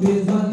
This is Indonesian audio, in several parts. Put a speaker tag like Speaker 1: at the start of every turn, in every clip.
Speaker 1: Wir
Speaker 2: waren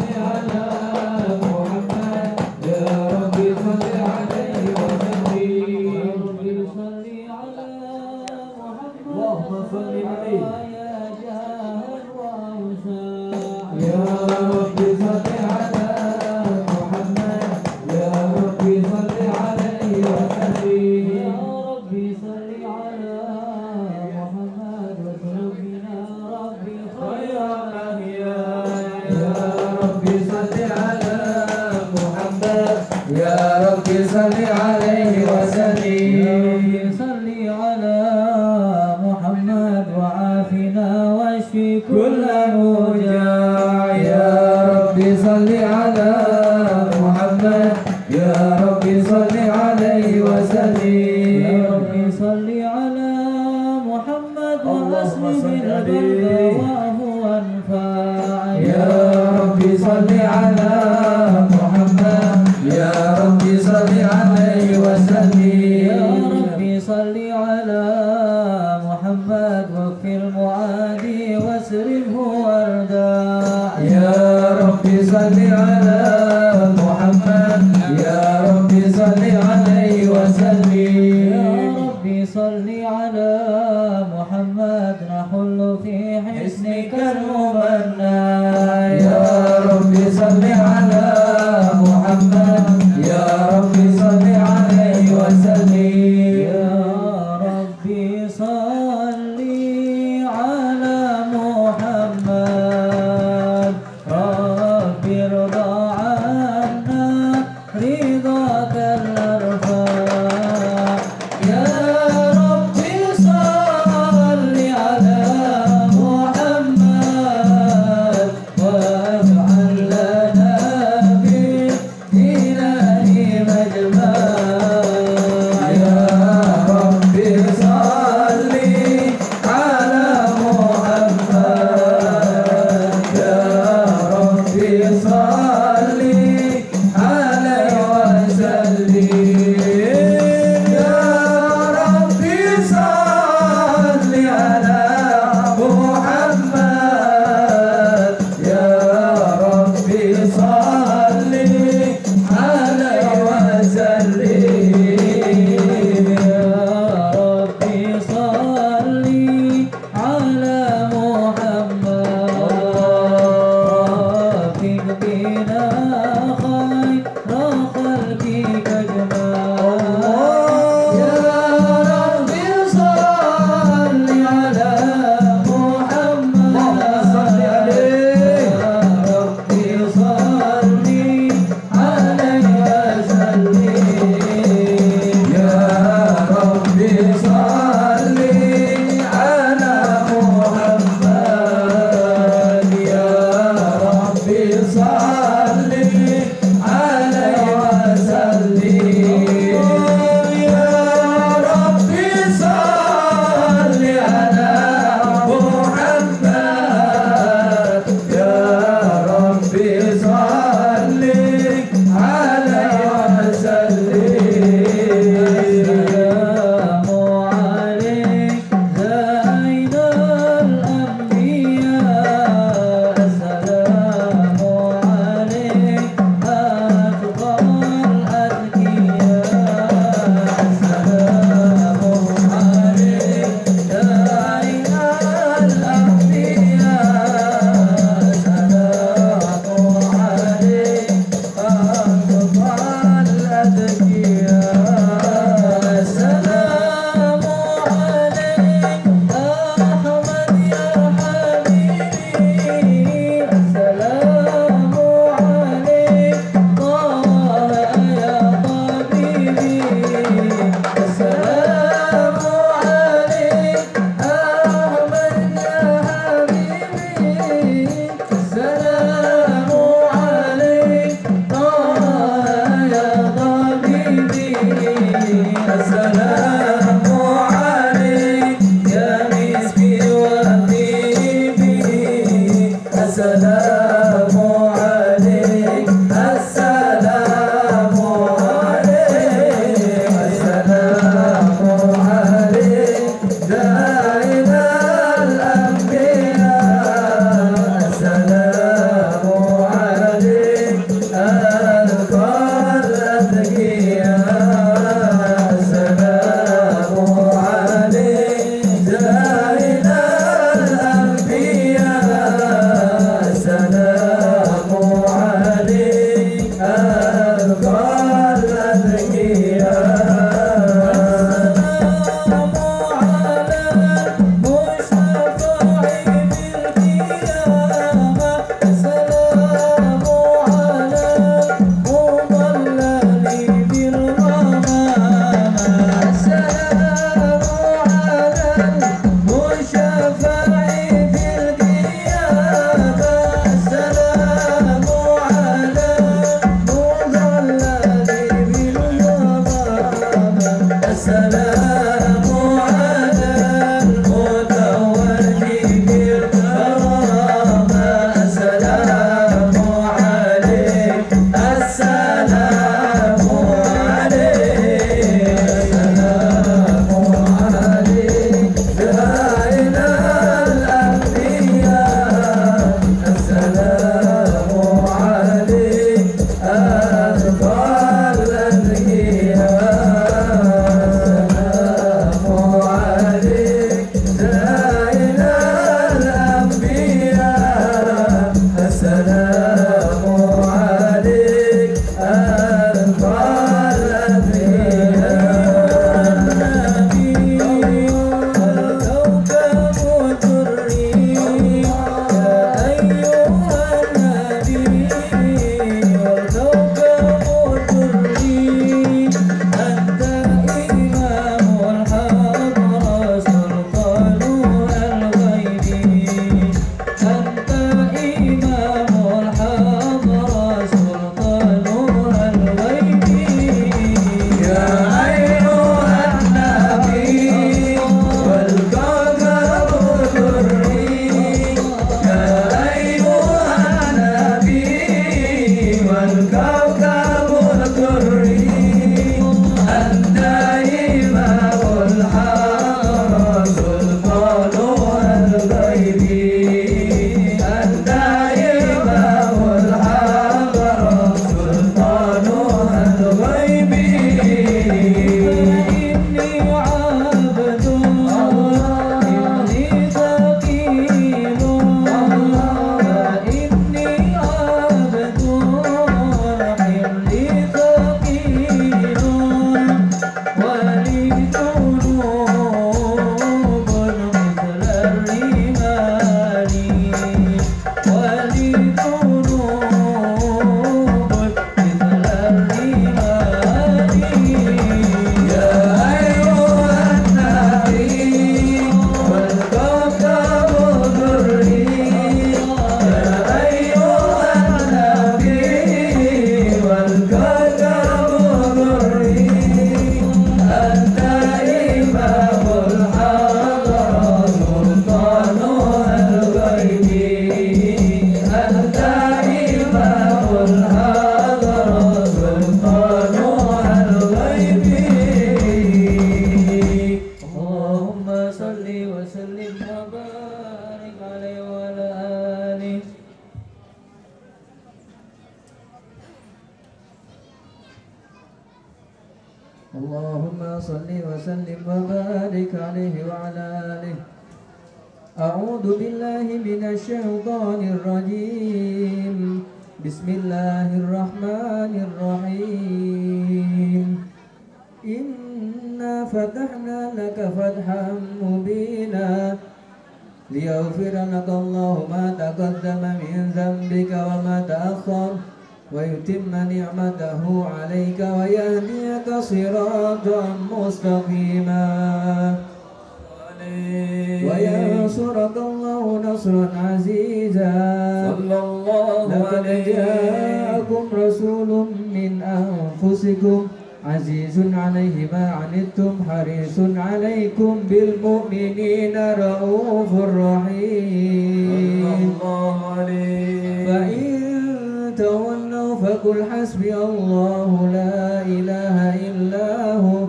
Speaker 2: تولوا فقل حسبي الله لا إله إلا هو.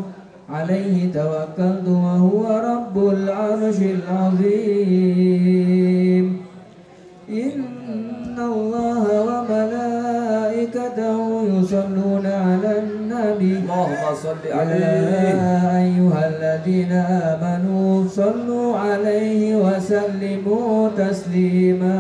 Speaker 2: عليه توكلت وهو رب العرش العظيم. إن الله وملائكته يصلون على النبي.
Speaker 1: اللهم صل
Speaker 2: يا
Speaker 1: عليه
Speaker 2: أيها الذين آمنوا صلوا عليه وسلموا تسليما.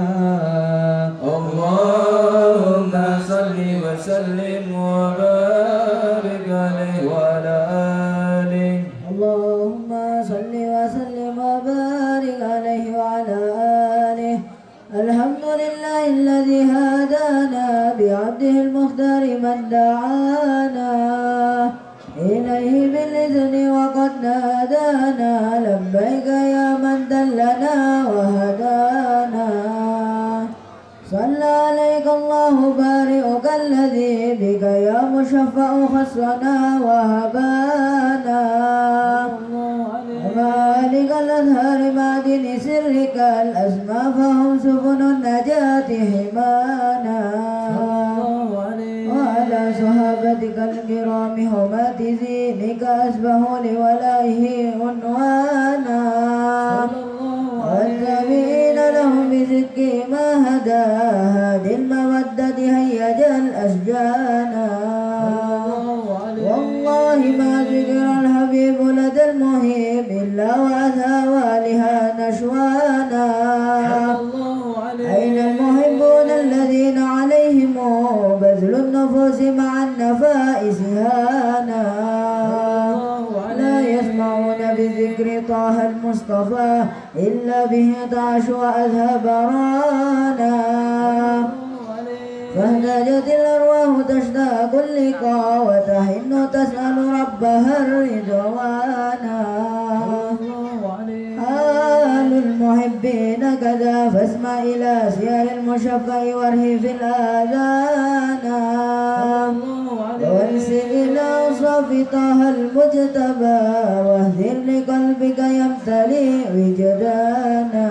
Speaker 3: شفعوا خسرنا وهبانا. مالك الأزهار ما دين سرك الأسماء فهم سفن النجاة حمانا. وعلى صحابتك الكرام هما تزينك أسبه لولائه عنوانا. والتابعين لهم بزكي ما هداها المودة هيج الأشجانا. بذكر طه المصطفى إلا به تعش وأذهب رانا. فاهتجت الأرواح تشتاق اللقاء وتحن تسأل ربها الرضوانا المحبين كذا واسمع إلى سير المشفع وارهي في الآذان. وانسب إلى أوصاف طه المجتبى واهدر لقلبك يمتلي وجدانا.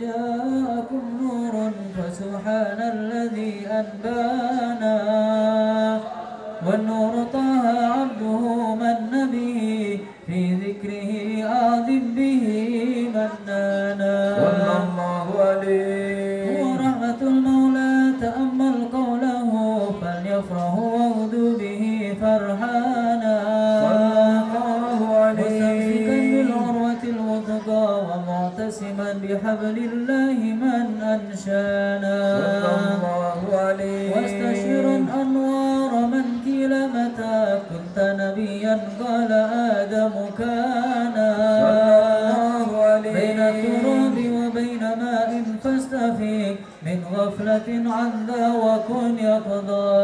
Speaker 2: جاءكم نور فسبحان الذي أنبانا. وهب لله من أنشانا
Speaker 1: صلى الله عليه
Speaker 2: واستشر أنوار من كيل متى كنت نبيا قال آدم كان بين التراب وبين ماء فاستفيق من غفلة عن ذا وكن
Speaker 1: يقضى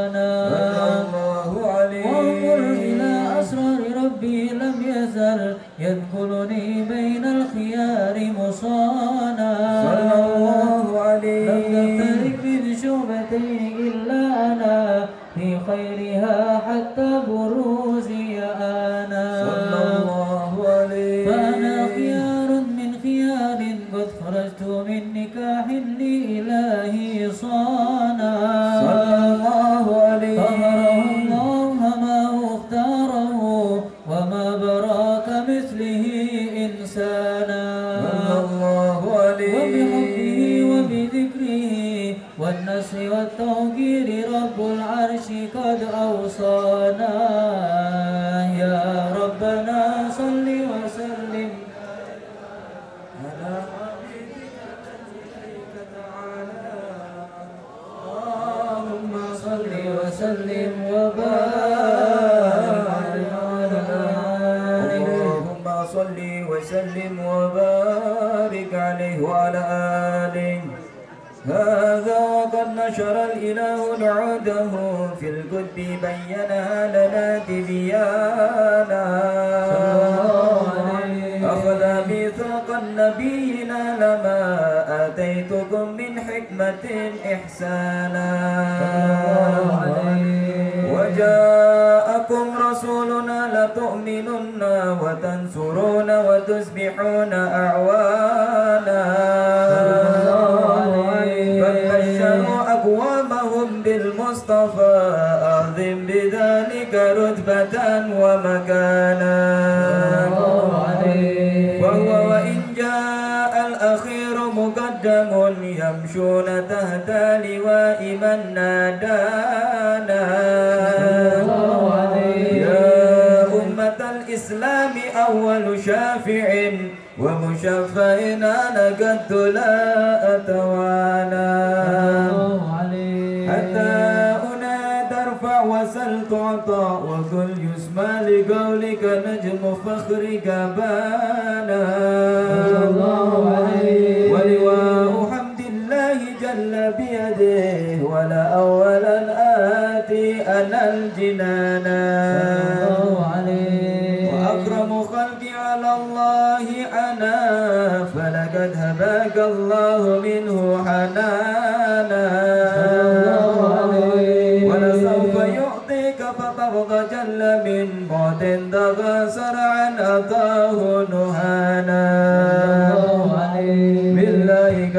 Speaker 1: بيده ولا أولا آتي أنا الجنان. وأكرم خلقي على الله أنا فلقد هباك الله منه حنانا. ولسوف يعطيك فترضى جل من بعد تغسر عن أطاه نهانا.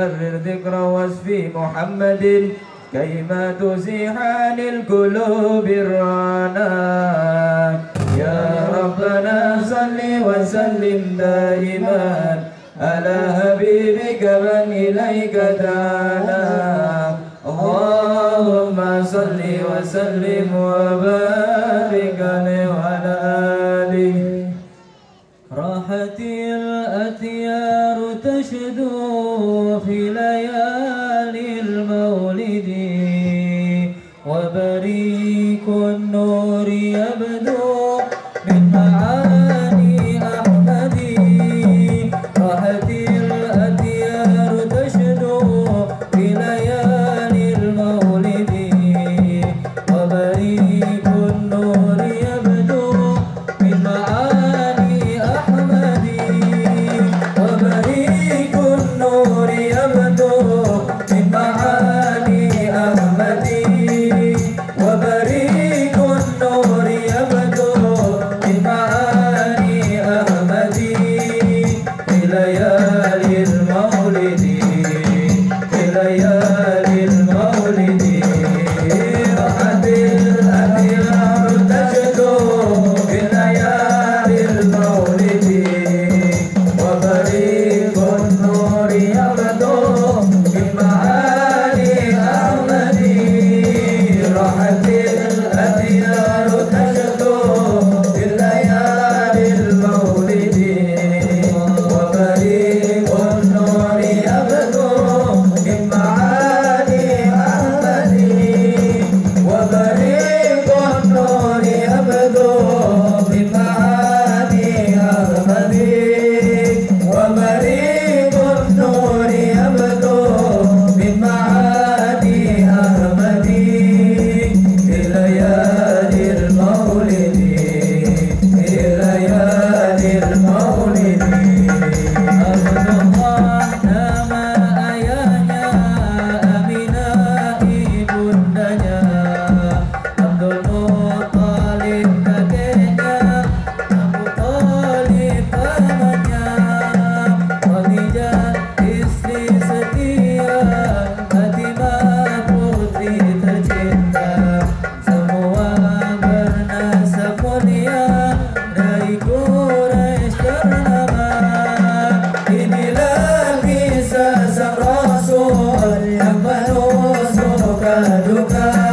Speaker 1: كرر ذكر وصف محمد كيما تزيح عن القلوب الرعنا يا ربنا صل وسلم دائما على حبيبك من إليك تعالى اللهم صل وسلم وبارك عليه
Speaker 2: النور
Speaker 4: يا so, al-amaro so, ka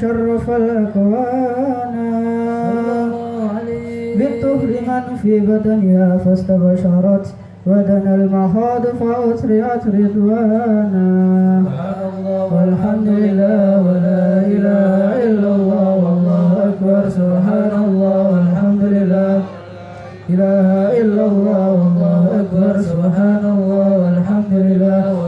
Speaker 4: شرف الأكوان بالطفل من في بدنها فاستبشرت ودنا المخاض فأسرعت رضوانا والحمد لله ولا إله إلا الله والله أكبر سبحان الله والحمد لله. إله إلا الله والله أكبر سبحان الله والحمد لله.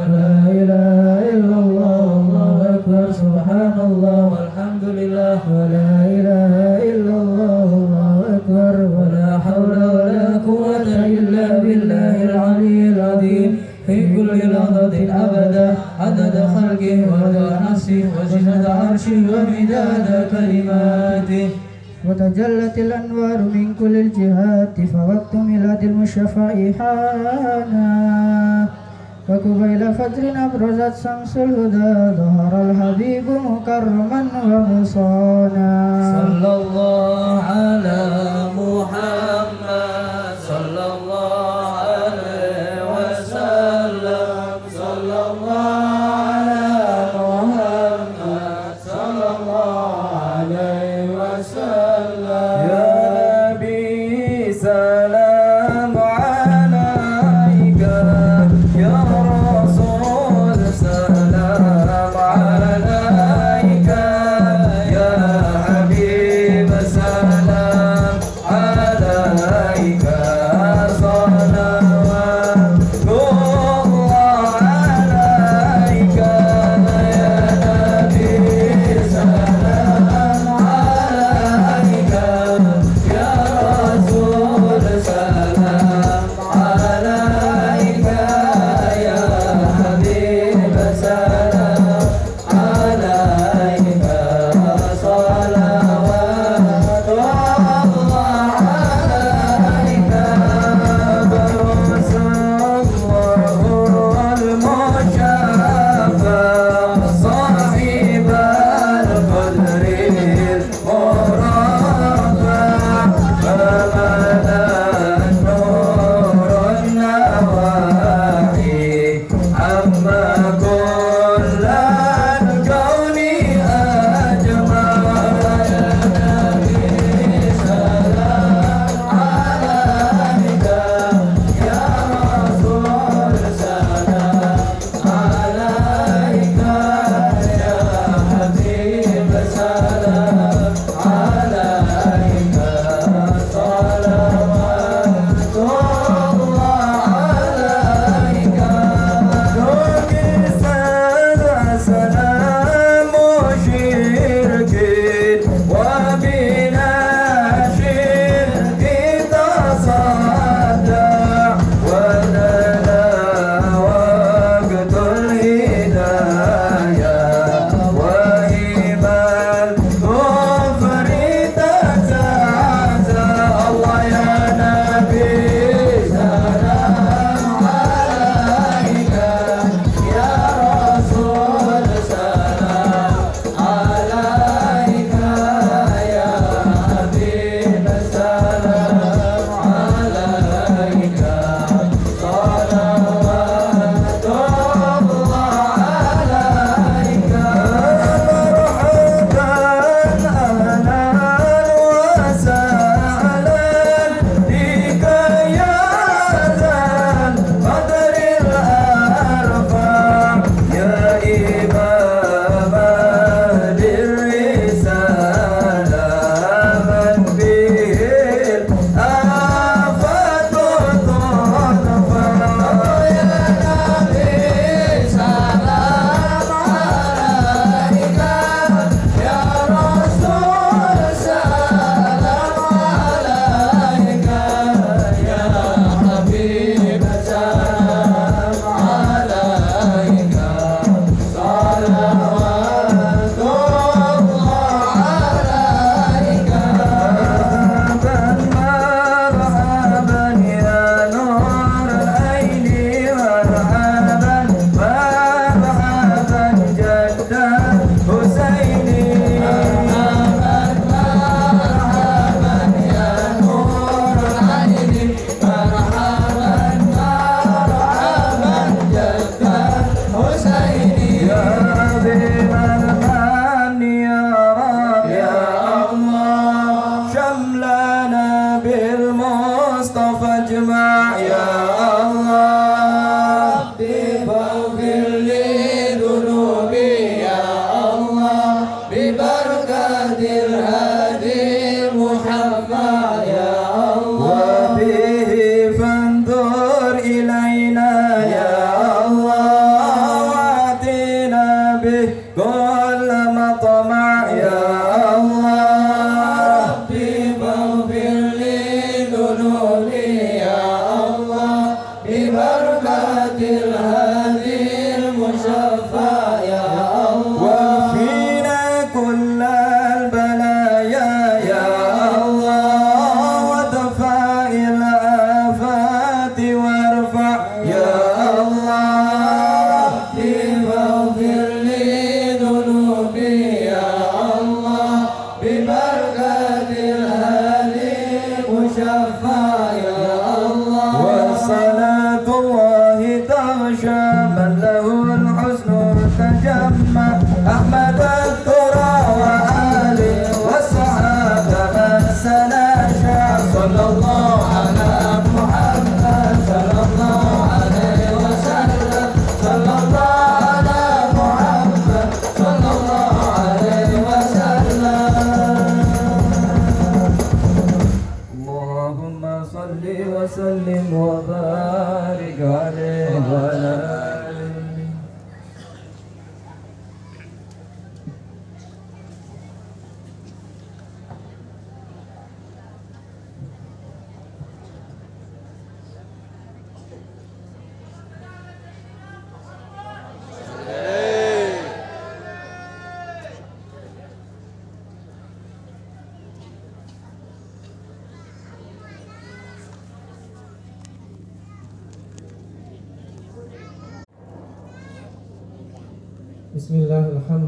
Speaker 4: عدد خلقه ورضا نفسه وزنة عرشه ومداد كلماته. وتجلت الأنوار من كل الجهات فوقت ميلاد المشفى حانا. فقبيل فجر أبرزت شمس الهدى ظهر الحبيب مكرما ومصانا. صلى الله على محمد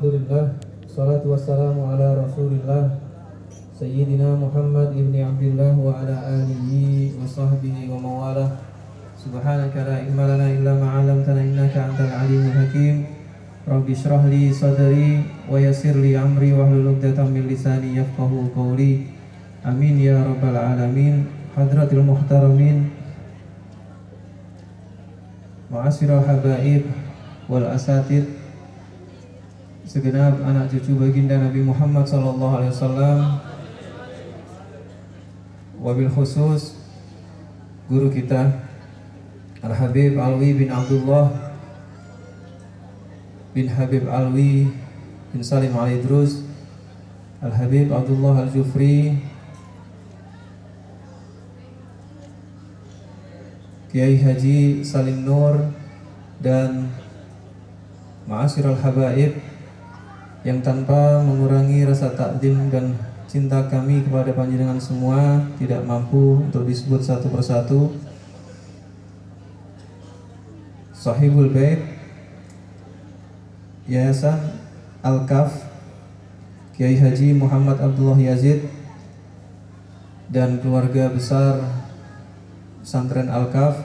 Speaker 5: Alhamdulillah Salatu wassalamu ala rasulillah Sayyidina Muhammad ibni Abdullah wa ala alihi wa sahbihi wa mawalah. Subhanaka la ilma lana illa ma'alamtana innaka antal alimul hakim. Rabbi syrah li sadri wa yassir li amri wa hlul uqdatan min lisani yafqahu qawli. Amin ya rabbal alamin. Hadratil muhtaramin. Ma'asyiral habaib wal asatid segenap anak cucu baginda Nabi Muhammad sallallahu alaihi wasallam. Wabil khusus guru kita Al Habib Alwi bin Abdullah bin Habib Alwi bin Salim Al Idrus Al Habib Abdullah Al Jufri Kiai Haji Salim Nur dan Ma'asyiral Habaib yang tanpa mengurangi rasa takdim dan cinta kami kepada panjenengan semua tidak mampu untuk disebut satu persatu. Sahibul Bait Yayasan Al-Kaf Kiai Haji Muhammad Abdullah Yazid dan keluarga besar Santren Al-Kaf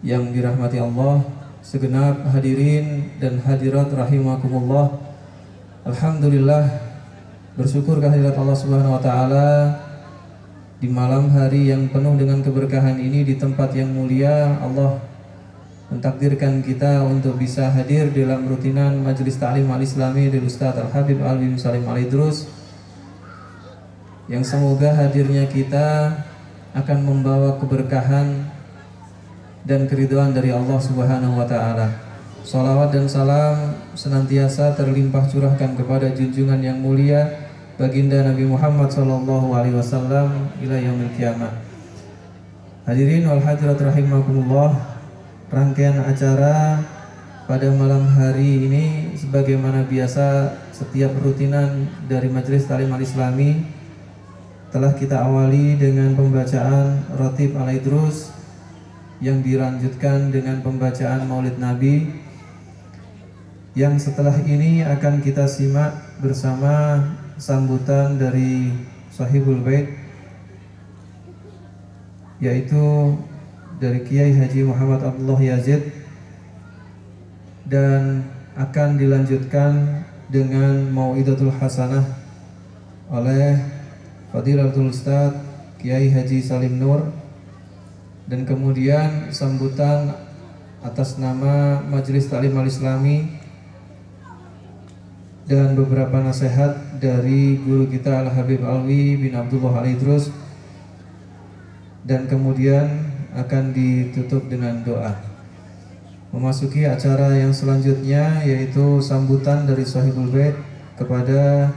Speaker 5: yang dirahmati Allah segenap hadirin dan hadirat rahimakumullah Alhamdulillah bersyukur kehadirat Allah Subhanahu wa taala di malam hari yang penuh dengan keberkahan ini di tempat yang mulia Allah mentakdirkan kita untuk bisa hadir dalam rutinan Majelis Ta'lim Al-Islami dari Ustaz Al-Habib Al-Bim Salim Al-Idrus yang semoga hadirnya kita akan membawa keberkahan dan keriduan dari Allah Subhanahu wa taala. Salawat dan salam senantiasa terlimpah curahkan kepada junjungan yang mulia baginda Nabi Muhammad sallallahu alaihi wasallam ila yaumil kiamah. Hadirin wal hadirat rahimakumullah, rangkaian acara pada malam hari ini sebagaimana biasa setiap rutinan dari Majelis Talim Al-Islami telah kita awali dengan pembacaan Ratib Al-Idrus yang dilanjutkan dengan pembacaan Maulid Nabi yang setelah ini akan kita simak bersama sambutan dari Sahibul Bait yaitu dari Kiai Haji Muhammad Abdullah Yazid dan akan dilanjutkan dengan Mau'idatul Hasanah oleh Fadilatul Ustaz Kiai Haji Salim Nur dan kemudian sambutan atas nama Majelis Taklim Al-Islami dan beberapa nasihat dari guru kita Al Habib Alwi bin Abdullah Al Idrus dan kemudian akan ditutup dengan doa. Memasuki acara yang selanjutnya yaitu sambutan dari Sahibul Bait kepada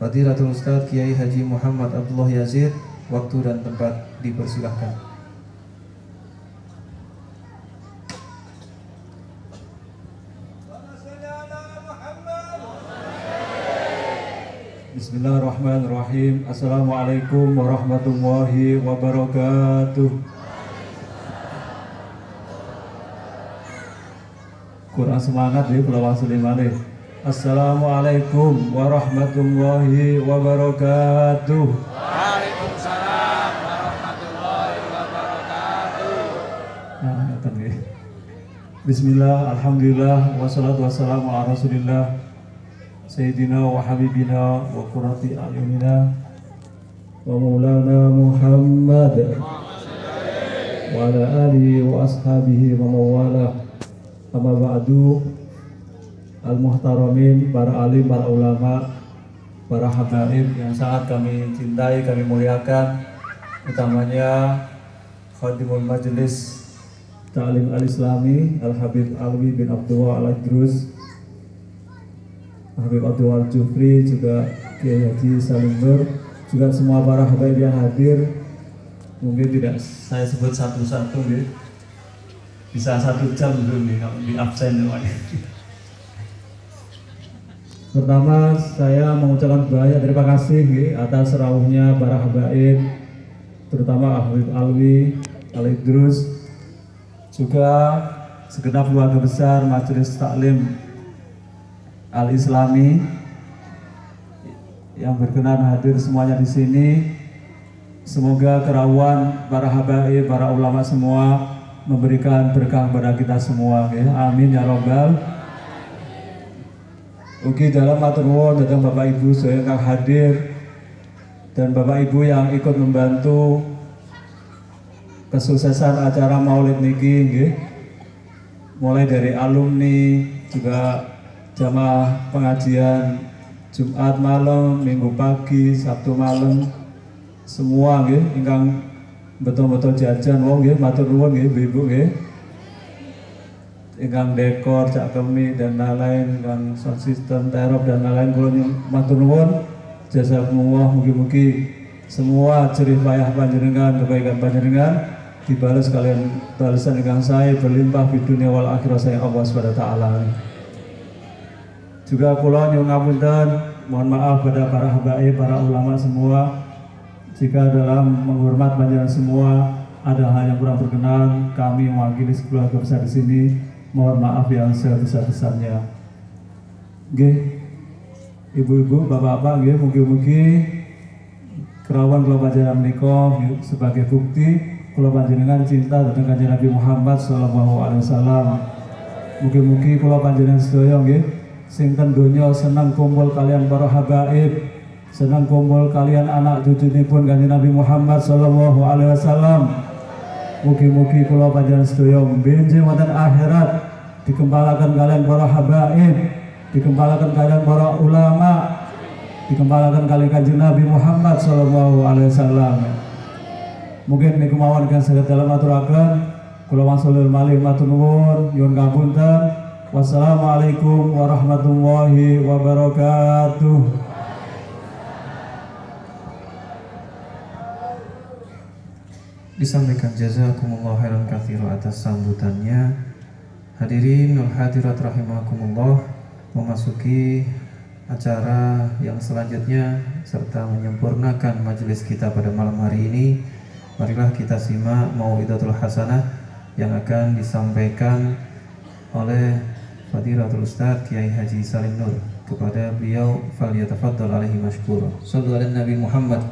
Speaker 5: Fadilatul Ustadz Kiai Haji Muhammad Abdullah Yazid waktu dan tempat dipersilahkan.
Speaker 6: Bismillahirrahmanirrahim. Assalamualaikum warahmatullahi wabarakatuh. Kurang semangat ya Pulau Sulimane Assalamualaikum warahmatullahi wabarakatuh. Waalaikumsalam warahmatullahi wabarakatuh. Nah, Bismillah, Alhamdulillah, wassalatu wassalamu ala rasulillah سيدنا وحبيبنا وقرة أعيننا ومولانا محمد وعلى آله وأصحابه ومن والاه أما بعد Al-Muhtaramin, para alim, para ulama, para habaib yang sangat kami cintai, kami muliakan utamanya Khadimul Majelis Ta'lim Al-Islami Al-Habib Alwi bin Abdullah Al-Idrus Habib Abdul Jufri, juga Kiai Haji Salim Nur, juga semua para habaib yang hadir. Mungkin tidak saya sebut satu-satu nih. Bisa satu jam dulu nih kalau di absen semuanya. Pertama saya mengucapkan banyak terima kasih nih, atas rawuhnya para habaib, terutama Habib Alwi, Ali Idrus, juga segenap keluarga besar Majelis Taklim Al-Islami yang berkenan hadir semuanya di sini. Semoga kerawan para habaib, para ulama semua memberikan berkah kepada kita semua. Ya. Amin ya robbal. Oke dalam matur nuwun datang Bapak Ibu saya yang hadir dan Bapak Ibu yang ikut membantu kesuksesan acara Maulid niki Mulai dari alumni juga jamaah pengajian Jumat malam, Minggu pagi, Sabtu malam semua nggih ingkang betul-betul jajan wong nggih matur nuwun nggih Ibu nggih. Ingkang dekor, cak kemi dan lain-lain ingkang sound system, terop dan lain-lain kula matur nuwun jazakumullah mugi-mugi semua jerih payah panjenengan kebaikan panjenengan dibalas kalian balasan ingkang saya berlimpah di dunia wal akhirat saya Allah taala. Juga kula nyuwun ngapunten, mohon maaf pada para habaib, para ulama semua jika dalam menghormat panjenengan semua ada hal yang kurang berkenan, kami mewakili keluarga besar di sini mohon maaf yang sebesar-besarnya. Nggih. Ibu-ibu, bapak-bapak nggih mugi-mugi kerawan kula panjenengan menika sebagai bukti kula panjenengan cinta dhateng Kanjeng Nabi Muhammad sallallahu alaihi wasallam. Mugi-mugi kula panjenengan sedaya nggih sing donya senang kumpul kalian para habaib. Senang kumpul kalian anak cucu pun kanjeng Nabi Muhammad sallallahu alaihi wasallam. Mugi-mugi kula panjenengan sedaya benjing wonten akhirat. Dikembalakan kalian para habaib. Dikembalakan kalian para ulama. Dikembalakan kalian kanjeng Nabi Muhammad sallallahu alaihi wasallam. Mungkin niku mawon kan saged dalam aturaken. Kula wangsulul malih matur nuwun nyuwun Wassalamualaikum warahmatullahi wabarakatuh.
Speaker 5: Disampaikan jazakumullah khairan katsiru atas sambutannya. Hadirin wal hadirat rahimakumullah memasuki acara yang selanjutnya serta menyempurnakan majelis kita pada malam hari ini. Marilah kita simak mau'idatul hasanah yang akan disampaikan oleh Fadilatul Ustaz Kiai Haji Salim Nur kepada beliau fal yatafaddal alaihi mashkura. Sallu ala Nabi Muhammad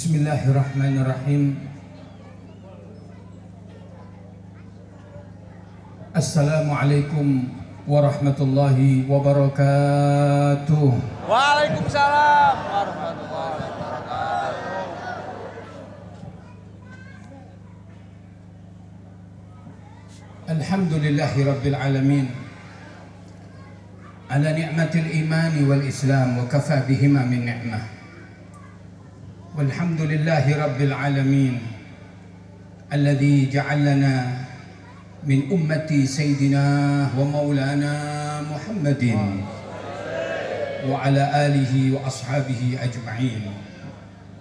Speaker 7: Bismillahirrahmanirrahim. Assalamualaikum warahmatullahi wabarakatuh.
Speaker 1: Waalaikumsalam warahmatullahi wabarakatuh.
Speaker 7: Alhamdulillahi rabbil alamin. Ala ni'matil iman wal islam wa kafa bihima والحمد لله رب العالمين الذي جعلنا من أمة سيدنا ومولانا محمد وعلى آله وأصحابه أجمعين.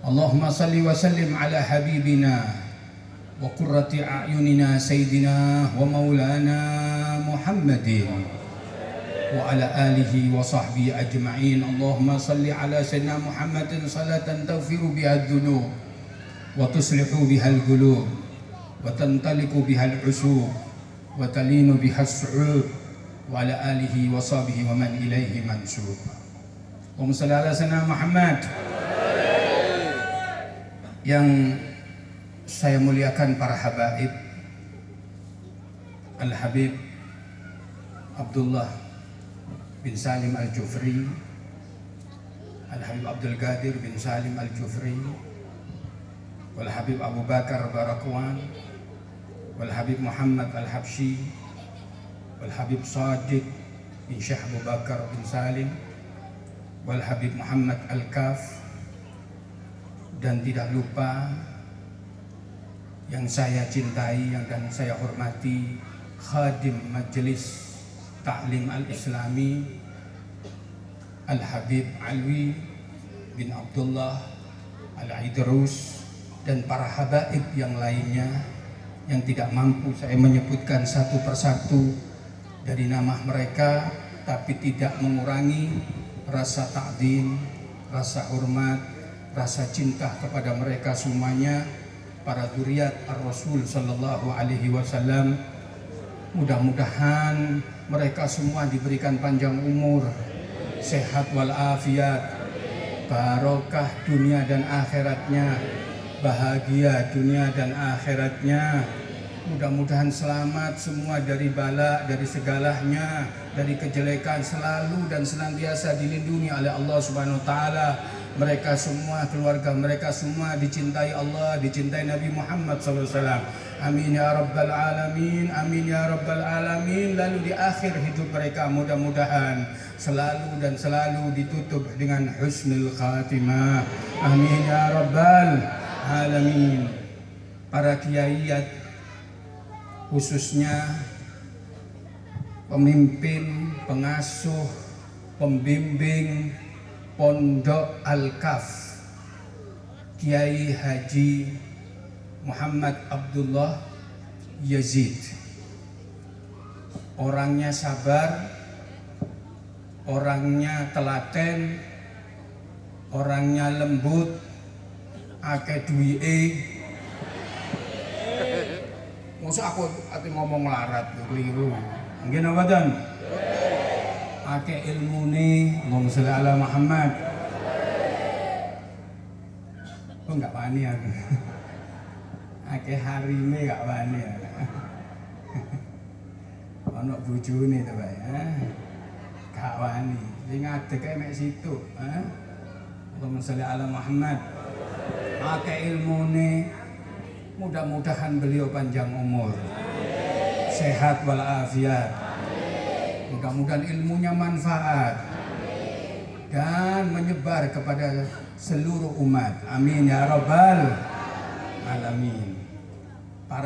Speaker 7: اللهم صل وسلم على حبيبنا وقرة أعيننا سيدنا ومولانا محمد. وعلى آله وصحبه أجمعين. اللهم صل على سيدنا محمد صلاة تغفر بها الذنوب وتصلح بها القلوب وتنطلق بها العسوب وتلين بها الصعوب وعلى آله وصحبه ومن إليه منسوب. اللهم صل على سيدنا محمد. Yang saya muliakan para habaib. Al-Habib Abdullah bin Salim Al-Jufri Al-Habib Abdul Qadir bin Salim Al-Jufri Wal-Habib Abu Bakar Barakwan Wal-Habib Muhammad Al-Habshi Wal-Habib Sadiq bin Syekh Abu Bakar bin Salim Wal-Habib Muhammad Al-Kaf dan tidak lupa yang saya cintai yang dan saya hormati khadim majelis taklim al-islami Al-Habib Alwi bin Abdullah Al-Idrus dan para habaib yang lainnya yang tidak mampu saya menyebutkan satu persatu dari nama mereka tapi tidak mengurangi rasa takdim, rasa hormat, rasa cinta kepada mereka semuanya para zuriat Ar-Rasul sallallahu alaihi wasallam. Mudah-mudahan mereka semua diberikan panjang umur, sehat walafiat, barokah dunia dan akhiratnya, bahagia dunia dan akhiratnya. Mudah-mudahan selamat semua dari bala, dari segalanya, dari kejelekan selalu dan senantiasa dilindungi oleh Allah Subhanahu wa taala mereka semua keluarga mereka semua dicintai Allah dicintai Nabi Muhammad SAW amin ya rabbal alamin amin ya rabbal alamin. Lalu di akhir hidup mereka mudah-mudahan selalu dan selalu ditutup dengan husnul khatimah. Amin ya rabbal alamin. Para kiai khususnya pemimpin pengasuh pembimbing Pondok Al-Kaf Kiai Haji Muhammad Abdullah Yazid. Orangnya sabar Orangnya telaten Orangnya lembut Ake duwi'e Masa aku ati ngomong larat keliru. Nggih napa pakai ilmu ni Allahumma salli ala Muhammad. Kok nggak wani aku ake hari ini nggak wani. Ono bojone to bae eh gak wani. Sing ngadeg mek situ eh Allahumma salli ala Muhammad. Pakai ilmu ni mudah-mudahan beliau panjang umur. Sehat walafiat. Mudah-mudahan ilmunya manfaat. Dan menyebar kepada seluruh umat. Amin ya rabbal.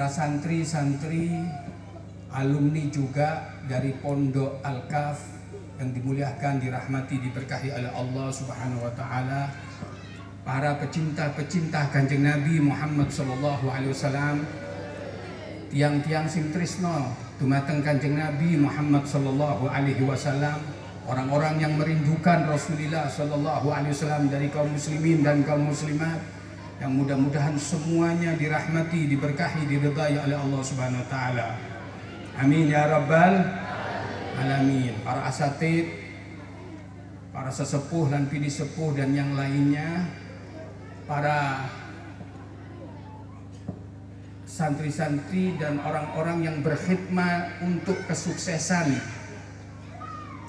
Speaker 7: Para santri-santri, alumni juga dari Pondok Al-Kaf yang dimuliakan, dirahmati, diberkahi oleh Allah Subhanahu wa taala. Para pecinta-pecinta Kanjeng Nabi Muhammad sallallahu alaihi wasallam, tiang-tiang sing trisno dumateng Kanjeng Nabi Muhammad sallallahu alaihi wasallam orang-orang yang merindukan Rasulullah sallallahu alaihi wasallam dari kaum muslimin dan kaum muslimat yang mudah-mudahan semuanya dirahmati, diberkahi, diridai oleh Allah Subhanahu wa taala. Amin ya rabbal alamin. Para asatid, para sesepuh dan pidi sepuh dan yang lainnya para santri-santri dan orang-orang yang berkhidmat untuk kesuksesan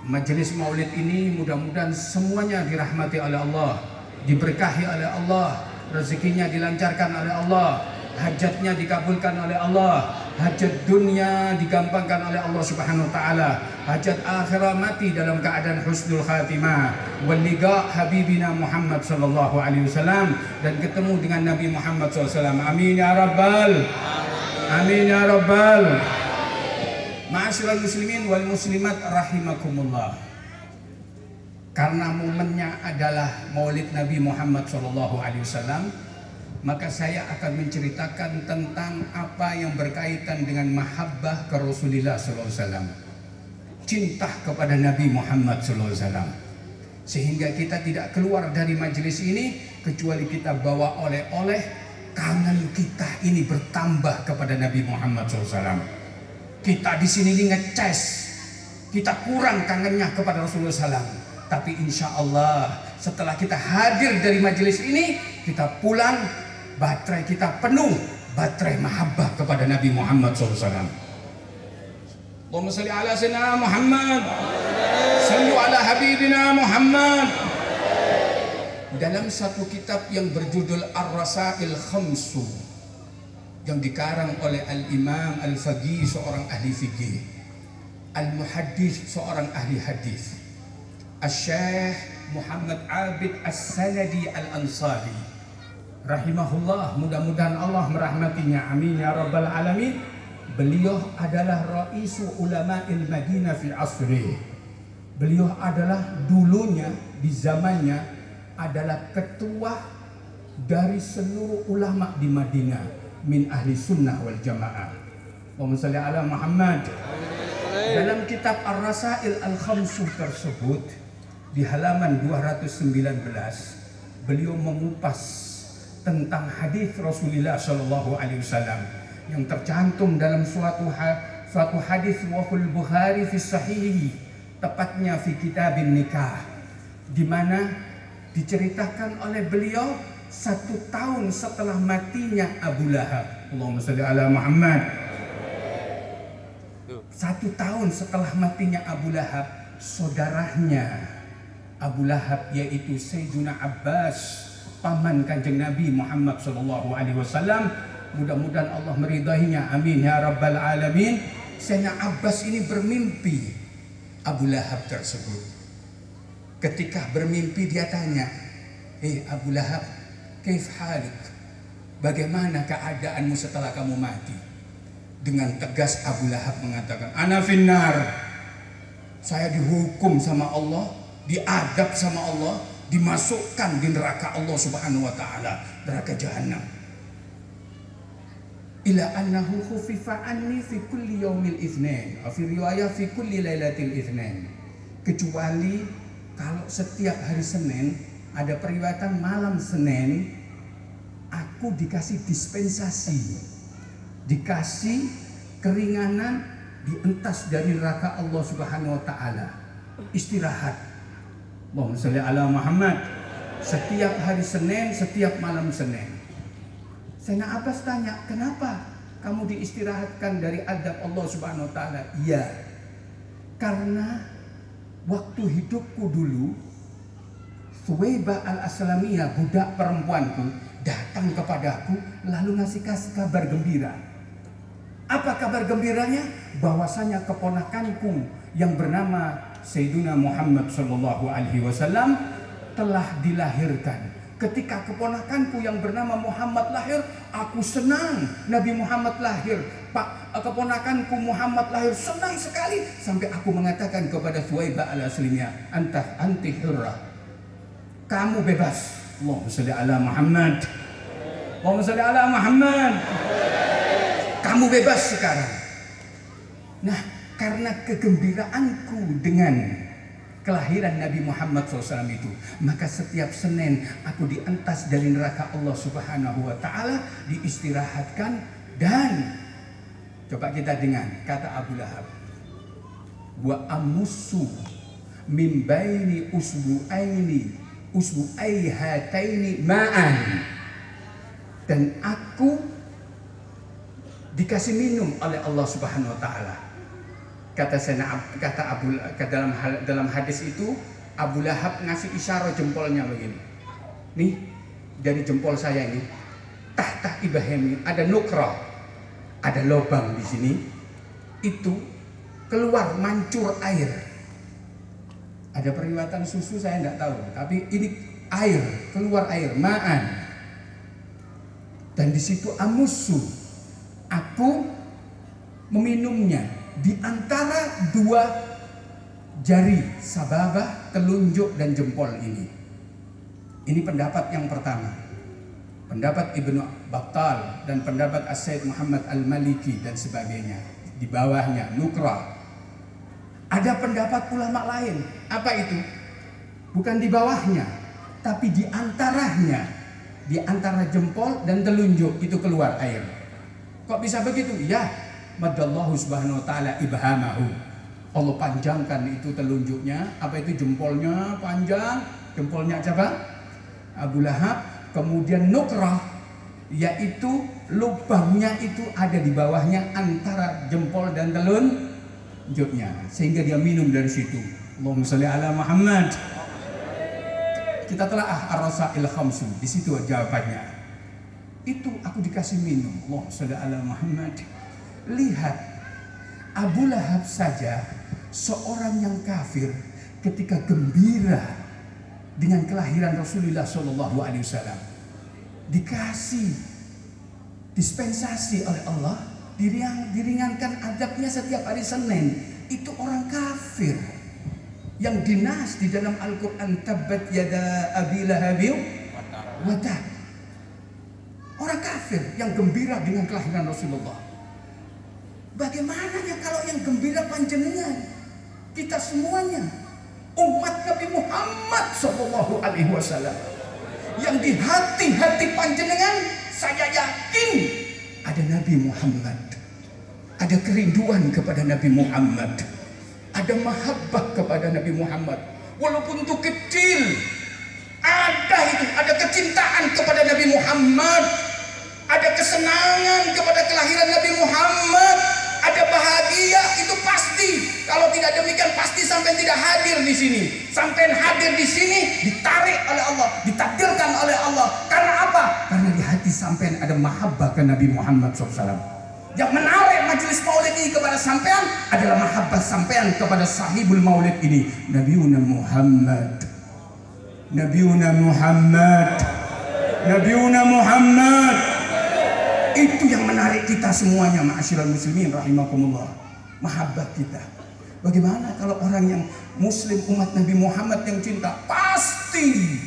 Speaker 7: majelis maulid ini mudah-mudahan semuanya dirahmati oleh Allah, diberkahi oleh Allah, rezekinya dilancarkan oleh Allah, hajatnya dikabulkan oleh Allah, hajat dunia digampangkan oleh Allah Subhanahu wa taala, hajat akhirat mati dalam keadaan husnul khatimah, wal liqa habibina Muhammad sallallahu alaihi wasallam dan ketemu dengan Nabi Muhammad wasallam. Amin ya rabbal. Amin ya rabbal. Ma'asyiral muslimin wal muslimat rahimakumullah. Karena momennya adalah Maulid Nabi Muhammad wasallam, maka saya akan menceritakan tentang apa yang berkaitan dengan mahabbah ke Rasulullah wasallam. Cinta kepada Nabi Muhammad wasallam. Sehingga kita tidak keluar dari majelis ini kecuali kita bawa oleh-oleh kangen kita ini bertambah kepada Nabi Muhammad SAW. Kita di sini ini ngeces, kita kurang kangennya kepada Rasulullah SAW. Tapi insya Allah setelah kita hadir dari majelis ini, kita pulang, baterai kita penuh, baterai mahabbah kepada Nabi Muhammad SAW. Allahumma salli ala sayyidina Muhammad. Sallu ala habibina Muhammad. Dalam satu kitab yang berjudul Ar-Rasail Khamsu yang dikarang oleh Al-Imam Al-Faqih seorang ahli fikih, Al-Muhaddis seorang ahli hadis, Al-Syekh Muhammad Abid As-Sanadi Al-Ansari rahimahullah mudah-mudahan Allah merahmatinya amin ya rabbal alamin beliau adalah raisu ulama Madinah fi asri beliau adalah dulunya di zamannya adalah ketua dari seluruh ulama di Madinah min ahli sunnah wal jamaah. Salli ala Muhammad. Dalam kitab Ar-Rasail Al-Khamsuh tersebut di halaman 219 beliau mengupas tentang hadis Rasulullah Shallallahu alaihi wasallam yang tercantum dalam suatu ha suatu hadis wahul Bukhari fi sahih tepatnya fi kitabin nikah di mana diceritakan oleh beliau satu tahun setelah matinya Abu Lahab. Allahumma salli ala Muhammad. Satu tahun setelah matinya Abu Lahab, saudaranya Abu Lahab yaitu Sayyiduna Abbas, paman kanjeng Nabi Muhammad Sallallahu Alaihi Wasallam. Mudah-mudahan Allah meridainya. Amin ya rabbal alamin. Sayyidina Abbas ini bermimpi Abu Lahab tersebut. Ketika bermimpi dia tanya, "Eh Abu Lahab, kaif halik? Bagaimana keadaanmu setelah kamu mati?" Dengan tegas Abu Lahab mengatakan, "Ana finnar." Saya dihukum sama Allah, diadab sama Allah, dimasukkan di neraka Allah Subhanahu wa taala, neraka jahanam. Ila annahu khufifa anni fi kulli yaumil itsnain, fi riwayah fi kulli lailatil. Kecuali kalau setiap hari Senin ada periwatan malam Senin aku dikasih dispensasi dikasih keringanan dientas dari neraka Allah Subhanahu wa taala istirahat Allahumma sholli ala Muhammad. Setiap hari Senin setiap malam Senin. Sayyidina Abbas tanya kenapa kamu diistirahatkan dari adab Allah Subhanahu wa taala? Iya. Karena waktu hidupku dulu Suwaibah al-Aslamiyah budak perempuanku datang kepadaku lalu ngasih kasih kabar gembira. Apa kabar gembiranya? Bahwasanya keponakanku yang bernama Sayyidina Muhammad Shallallahu Alaihi Wasallam telah dilahirkan. Ketika keponakanku yang bernama Muhammad lahir aku senang Nabi Muhammad lahir. Pak keponakanku Muhammad lahir senang sekali sampai aku mengatakan kepada Suwaibah al aslimiyah antah anti kamu bebas. Allahumma salli ala Muhammad. Allahumma salli ala Muhammad. Kamu bebas sekarang. Nah karena kegembiraanku dengan kelahiran Nabi Muhammad SAW itu maka setiap Senin aku dientas dari neraka Allah Subhanahu wa taala diistirahatkan dan coba kita dengar kata Abu Lahab wa amusu min baini usbu'aini usbu'ai hataini ma'an dan aku dikasih minum oleh Allah Subhanahu wa taala. Kata Ab- kata Abu dalam dalam hadis itu Abu Lahab ngasih isyarat jempolnya begini. Nih dari jempol saya ini tahta ibahemi ada nukra, ada lubang di sini. Itu keluar mancur air. Ada periwatan susu saya tidak tahu, tapi ini air, keluar air, ma'an. Dan di situ amusu, aku meminumnya di antara dua jari sababah, telunjuk dan jempol ini. Ini pendapat yang pertama. Pendapat Ibnu Battal dan pendapat As-Said Muhammad Al-Maliki dan sebagainya. Di bawahnya Nukra. Ada pendapat ulama lain. Apa itu? Bukan di bawahnya, tapi di antaranya. Di antara jempol dan telunjuk itu keluar air. Kok bisa begitu? Ya, madallahu subhanahu wa ta'ala ibhamahu. Allah panjangkan itu telunjuknya, apa itu jempolnya panjang, jempolnya siapa? Abu Lahab, kemudian nukrah, yaitu lubangnya itu ada di bawahnya antara jempol dan telunjuknya, sehingga dia minum dari situ. Allahumma sholli ala Muhammad. Kita telah ah ar-rasail khamsu, di situ jawabannya. Itu aku dikasih minum. Allah sholli ala Muhammad. Lihat Abu Lahab saja seorang yang kafir ketika gembira dengan kelahiran Rasulullah Shallallahu dikasih dispensasi oleh Allah diringan, diringankan adabnya setiap hari Senin. Itu orang kafir yang dinas di dalam Al-Quran tabat yada abi lahabi wadah orang kafir yang gembira dengan kelahiran Rasulullah bagaimana ya kalau yang gembira panjenengan? Kita semuanya umat Nabi Muhammad Sallallahu Alaihi Wasallam. Yang di hati-hati panjenengan saya yakin ada Nabi Muhammad. Ada kerinduan kepada Nabi Muhammad. Ada mahabbah kepada Nabi Muhammad. Walaupun itu kecil ada itu ada kecintaan kepada Nabi Muhammad. Ada kesenangan kepada kelahiran Nabi Muhammad ada bahagia itu pasti. Kalau tidak demikian pasti sampai tidak hadir di sini. Sampai hadir di sini ditarik oleh Allah ditakdirkan oleh Allah. Karena apa? Karena di hati sampai ada mahabbah ke Nabi Muhammad SAW yang menarik majelis maulid ini kepada sampean adalah mahabbah sampean kepada sahibul maulid ini. Nabiuna Muhammad. Nabiuna Muhammad. Nabiuna Muhammad itu yang menarik kita semuanya ma'asyiral muslimin rahimakumullah. Mahabbah kita. Bagaimana kalau orang yang muslim umat Nabi Muhammad yang cinta? Pasti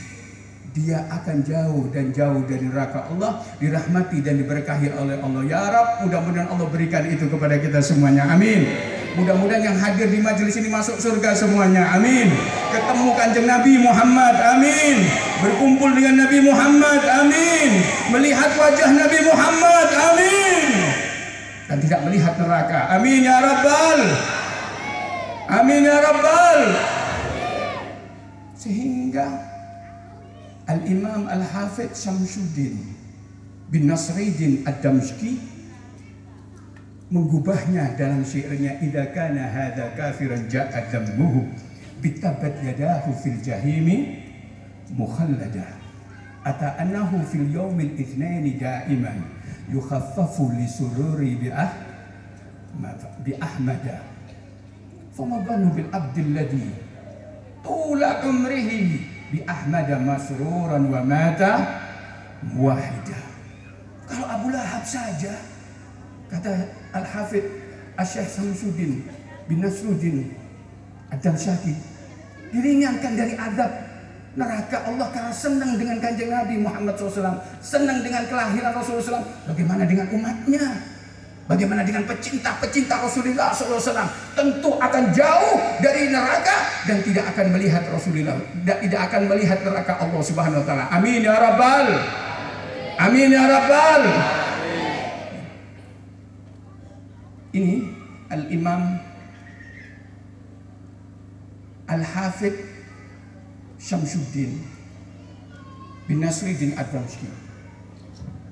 Speaker 7: dia akan jauh dan jauh dari neraka Allah dirahmati dan diberkahi oleh Allah. Ya Rab mudah-mudahan Allah berikan itu kepada kita semuanya. Amin. Mudah-mudahan yang hadir di majelis ini masuk surga semuanya. Amin. Ketemu kanjeng Nabi Muhammad. Amin. Berkumpul dengan Nabi Muhammad. Amin. Melihat wajah Nabi Muhammad. Amin. Dan tidak melihat neraka. Amin ya Rabbal. Amin ya Rabbal. Sehingga Al-Imam Al-Hafidh Syamsuddin bin Nasruddin Ad-Damsyki mengubahnya dalam syairnya idza kana hadza kafiran ja'a dammuhu bitabat yadahu fil jahimi mukhallada ata annahu fil yawmil itsnain da'iman yukhaffafu li sururi bi ah bi ahmada fama dhanu bil abdi alladhi tula umrihi bi ahmada masruran wa mata wahida. Kalau Abu Lahab saja kata Al-Hafidh Asyikh Samsuddin bin Nasruddin Adam Syaki diringankan dari adab neraka Allah karena senang dengan kanjeng Nabi Muhammad SAW senang dengan kelahiran Rasulullah SAW bagaimana dengan umatnya bagaimana dengan pecinta-pecinta Rasulullah SAW tentu akan jauh dari neraka dan tidak akan melihat Rasulullah tidak akan melihat neraka Allah Subhanahu Wa Taala. Amin ya rabbal. Amin ya rabbal. Ini Al-Imam Al-Hafidh Syamsuddin bin Nasruddin Adramski.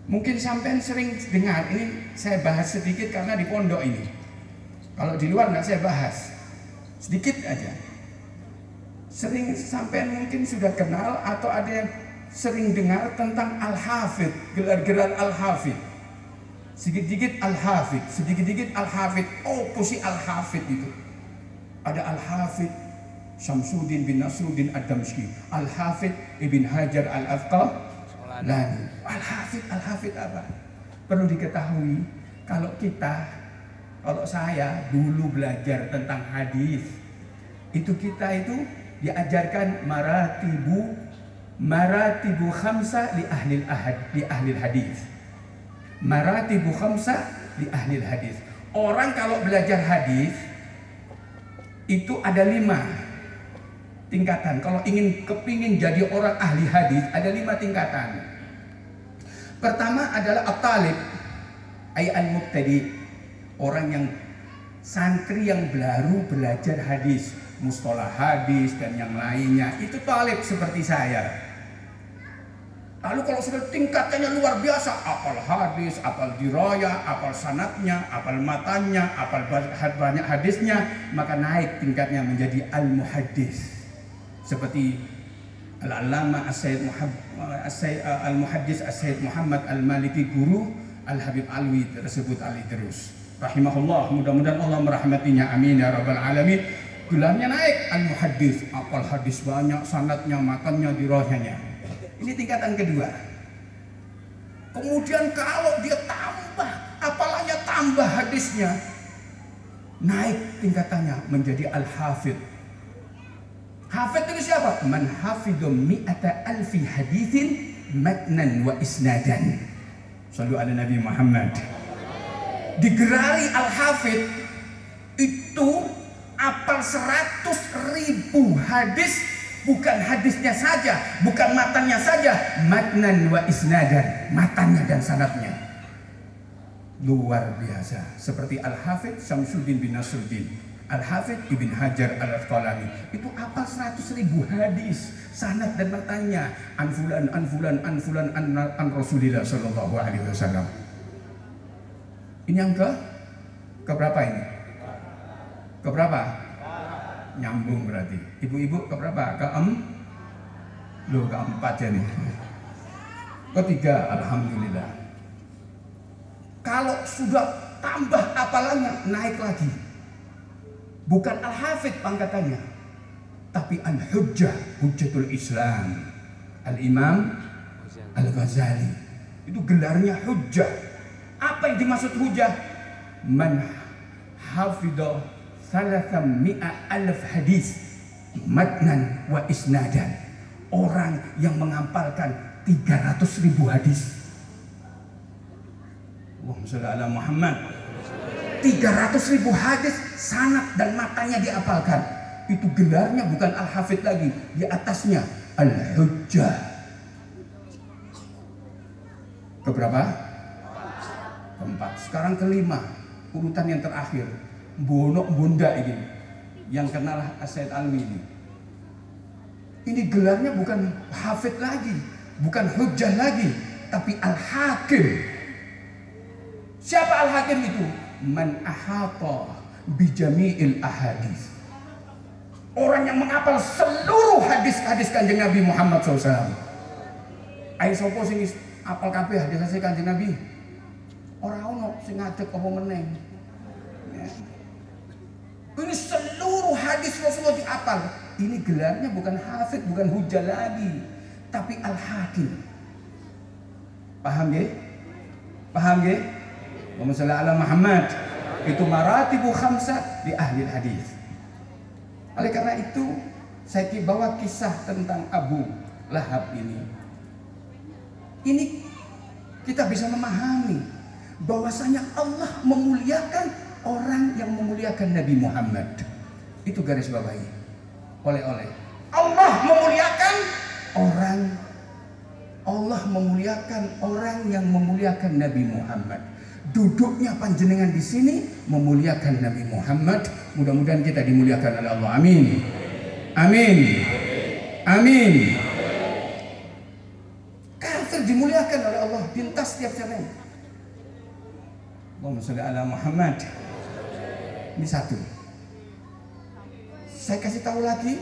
Speaker 7: Mungkin sampean sering dengar, ini saya bahas sedikit karena di pondok ini. Kalau di luar nggak saya bahas, sedikit aja. Sering sampean mungkin sudah kenal atau ada yang sering dengar tentang Al-Hafid, gelar-gelar Al-Hafid. Sedikit-sedikit Al-Hafid, sedikit-sedikit Al-Hafid. Oh, pusi Al-Hafid itu. Ada Al-Hafid Syamsuddin bin Nasruddin Ad-Damski, Al-Hafid Ibn Hajar Al-Asqalani. Al-Hafid, Al-Hafid apa? Perlu diketahui kalau kita, kalau saya dulu belajar tentang hadis, itu kita itu diajarkan maratibu maratibu khamsa li ahli ahad li ahli hadis. Maratibu khamsa li ahli hadis. Orang kalau belajar hadis itu ada lima tingkatan. Kalau ingin kepingin jadi orang ahli hadis ada lima tingkatan. Pertama adalah at-talib ay al-mubtadi orang yang santri yang baru belajar hadis, mustalah hadis dan yang lainnya itu talib seperti saya. Lalu kalau sudah tingkatannya luar biasa, apal hadis, apal diraya, apal sanatnya, apal matanya, apal banyak hadisnya, maka naik tingkatnya menjadi al-muhaddis. Seperti Al-Allama As-Sayyid Al-Muhaddis As-Sayyid Muhammad Al-Maliki Guru Al-Habib Alwi tersebut Ali terus. Rahimahullah, mudah-mudahan Allah merahmatinya. Amin ya rabbal alamin. Gelarnya naik Al-Muhaddis, apal hadis banyak, sanatnya, makannya, dirayanya. Ini tingkatan kedua. Kemudian kalau dia tambah, apalanya tambah hadisnya, naik tingkatannya menjadi al-hafid. Hafid itu siapa? Man hafidhu mi'ata alfi hadithin matnan wa isnadan. Sallu ala Nabi Muhammad. Digerari al-hafid itu apal seratus ribu hadis bukan hadisnya saja, bukan matanya saja, matnan wa isnadan, matanya dan sanatnya. Luar biasa. Seperti Al-Hafidh Syamsuddin bin Nasruddin. Al-Hafidh Ibn Hajar Al-Asqalani. Itu apa 100 ribu hadis. Sanat dan matanya. Anfulan, anfulan, anfulan, an, an Rasulillah Sallallahu Alaihi Wasallam. Ini yang ke? Keberapa ini? Keberapa? nyambung berarti. Ibu-ibu ke berapa? Ke em? Loh, keempat ya nih. Ketiga, Alhamdulillah. Kalau sudah tambah apalanya, naik lagi. Bukan Al-Hafidh pangkatannya. Tapi Al-Hujjah, Hujjatul Islam. Al-Imam Al-Ghazali. Itu gelarnya Hujjah. Apa yang dimaksud Hujjah? Man hafidah salasam mi'a alf hadis matnan wa isnadan orang yang mengampalkan 300 ribu hadis Allahumma sholli ala Muhammad 300 ribu hadis sanat dan matanya diapalkan. Itu gelarnya bukan al-hafid lagi di atasnya al-hujjah. Keberapa? keempat. Sekarang kelima urutan yang terakhir. Bonok bunda ini yang kenal Asyid Alwi ini. Ini gelarnya bukan hafid lagi bukan hujjah lagi tapi al-hakim. Siapa al-hakim itu man ahata bijami'il ahadis orang yang menghafal seluruh hadis-hadis kanjeng Nabi Muhammad SAW ayo sopo sing apal kabeh hadis-hadis kanjeng Nabi orang ono sing ngadeg apa meneng. Ini seluruh hadis Rasulullah diapal. Ini gelarnya bukan hafid, bukan hujah lagi, tapi al-hakim. Paham ya? Paham ya? Allahumma ala Muhammad. Itu maratibu khamsah di ahli hadis. Oleh karena itu, saya bawa kisah tentang Abu Lahab ini. Ini kita bisa memahami bahwasanya Allah memuliakan orang yang memuliakan Nabi Muhammad. Itu garis bawahi. Oleh-oleh. Allah memuliakan orang Allah memuliakan orang yang memuliakan Nabi Muhammad. Duduknya panjenengan di sini memuliakan Nabi Muhammad. Mudah-mudahan kita dimuliakan oleh Allah. Amin. Amin. Amin. syair dimuliakan oleh Allah pintas setiap syair. Allahumma sholli ala Muhammad. Ini satu. Saya kasih tahu lagi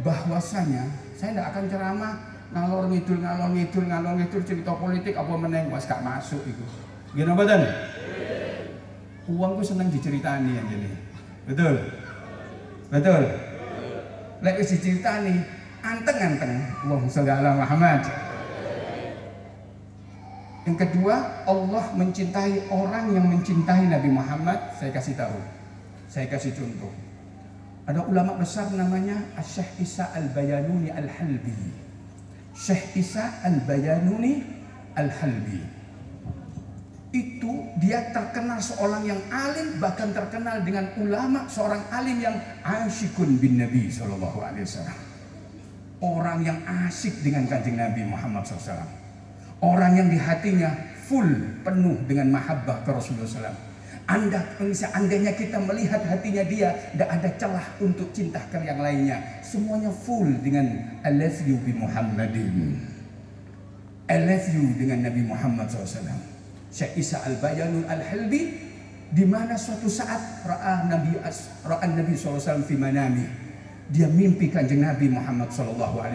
Speaker 7: bahwasanya saya tidak akan ceramah ngalor ngidul ngalor ngidul ngalor ngidul cerita politik apa meneng mas gak masuk itu. Gimana badan? Uangku seneng diceritani aja nih. Betul? Betul? Lek wis diceritani anteng-anteng. Allahumma sholli ala Muhammad. Yang kedua, Allah mencintai orang yang mencintai Nabi Muhammad. Saya kasih tahu. Saya kasih contoh. Ada ulama besar namanya Syekh Isa Al-Bayanuni Al-Halbi. Syekh Isa Al-Bayanuni Al-Halbi. Itu dia terkenal seorang yang alim bahkan terkenal dengan ulama seorang alim yang asyikun bin Nabi Shallallahu Alaihi Wasallam. Orang yang asik dengan kanjeng Nabi Muhammad SAW. Orang yang di hatinya full penuh dengan mahabbah ke Rasulullah SAW. Anda, seandainya kita melihat hatinya dia, tidak ada celah untuk cinta ke yang lainnya. Semuanya full dengan I love you bi Muhammadin. I love you dengan Nabi Muhammad SAW. Syekh Isa Al-Bayanul Al-Halbi di mana suatu saat ra'a Nabi ra'a Nabi SAW fi manami. Dia mimpi kanjeng Nabi Muhammad SAW.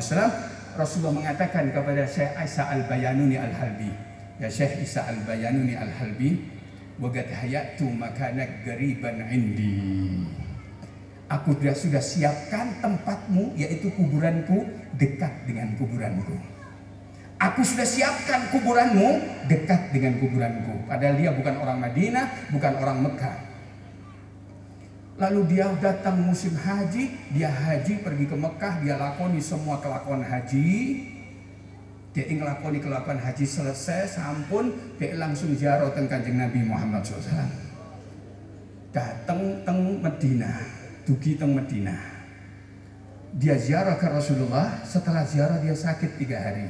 Speaker 7: Rasulullah mengatakan kepada Syekh Isa Al-Bayanuni Al-Halbi, ya Syekh Isa Al-Bayanuni Al-Halbi, "Waqad hayatu makanak gariban indi." Aku sudah sudah siapkan tempatmu yaitu kuburanku dekat dengan kuburanku. Aku sudah siapkan kuburanmu dekat dengan kuburanku. Padahal dia bukan orang Madinah, bukan orang Mekah. Lalu dia datang musim haji, dia haji pergi ke Mekah, dia lakoni semua kelakuan haji. Ingin lakoni kelakuan haji selesai, sampun, dia langsung ziarah tentang kanjeng Nabi Muhammad SAW. Datang teng Medina, dugi teng Medina. Dia ziarah ke Rasulullah, setelah ziarah dia sakit tiga hari.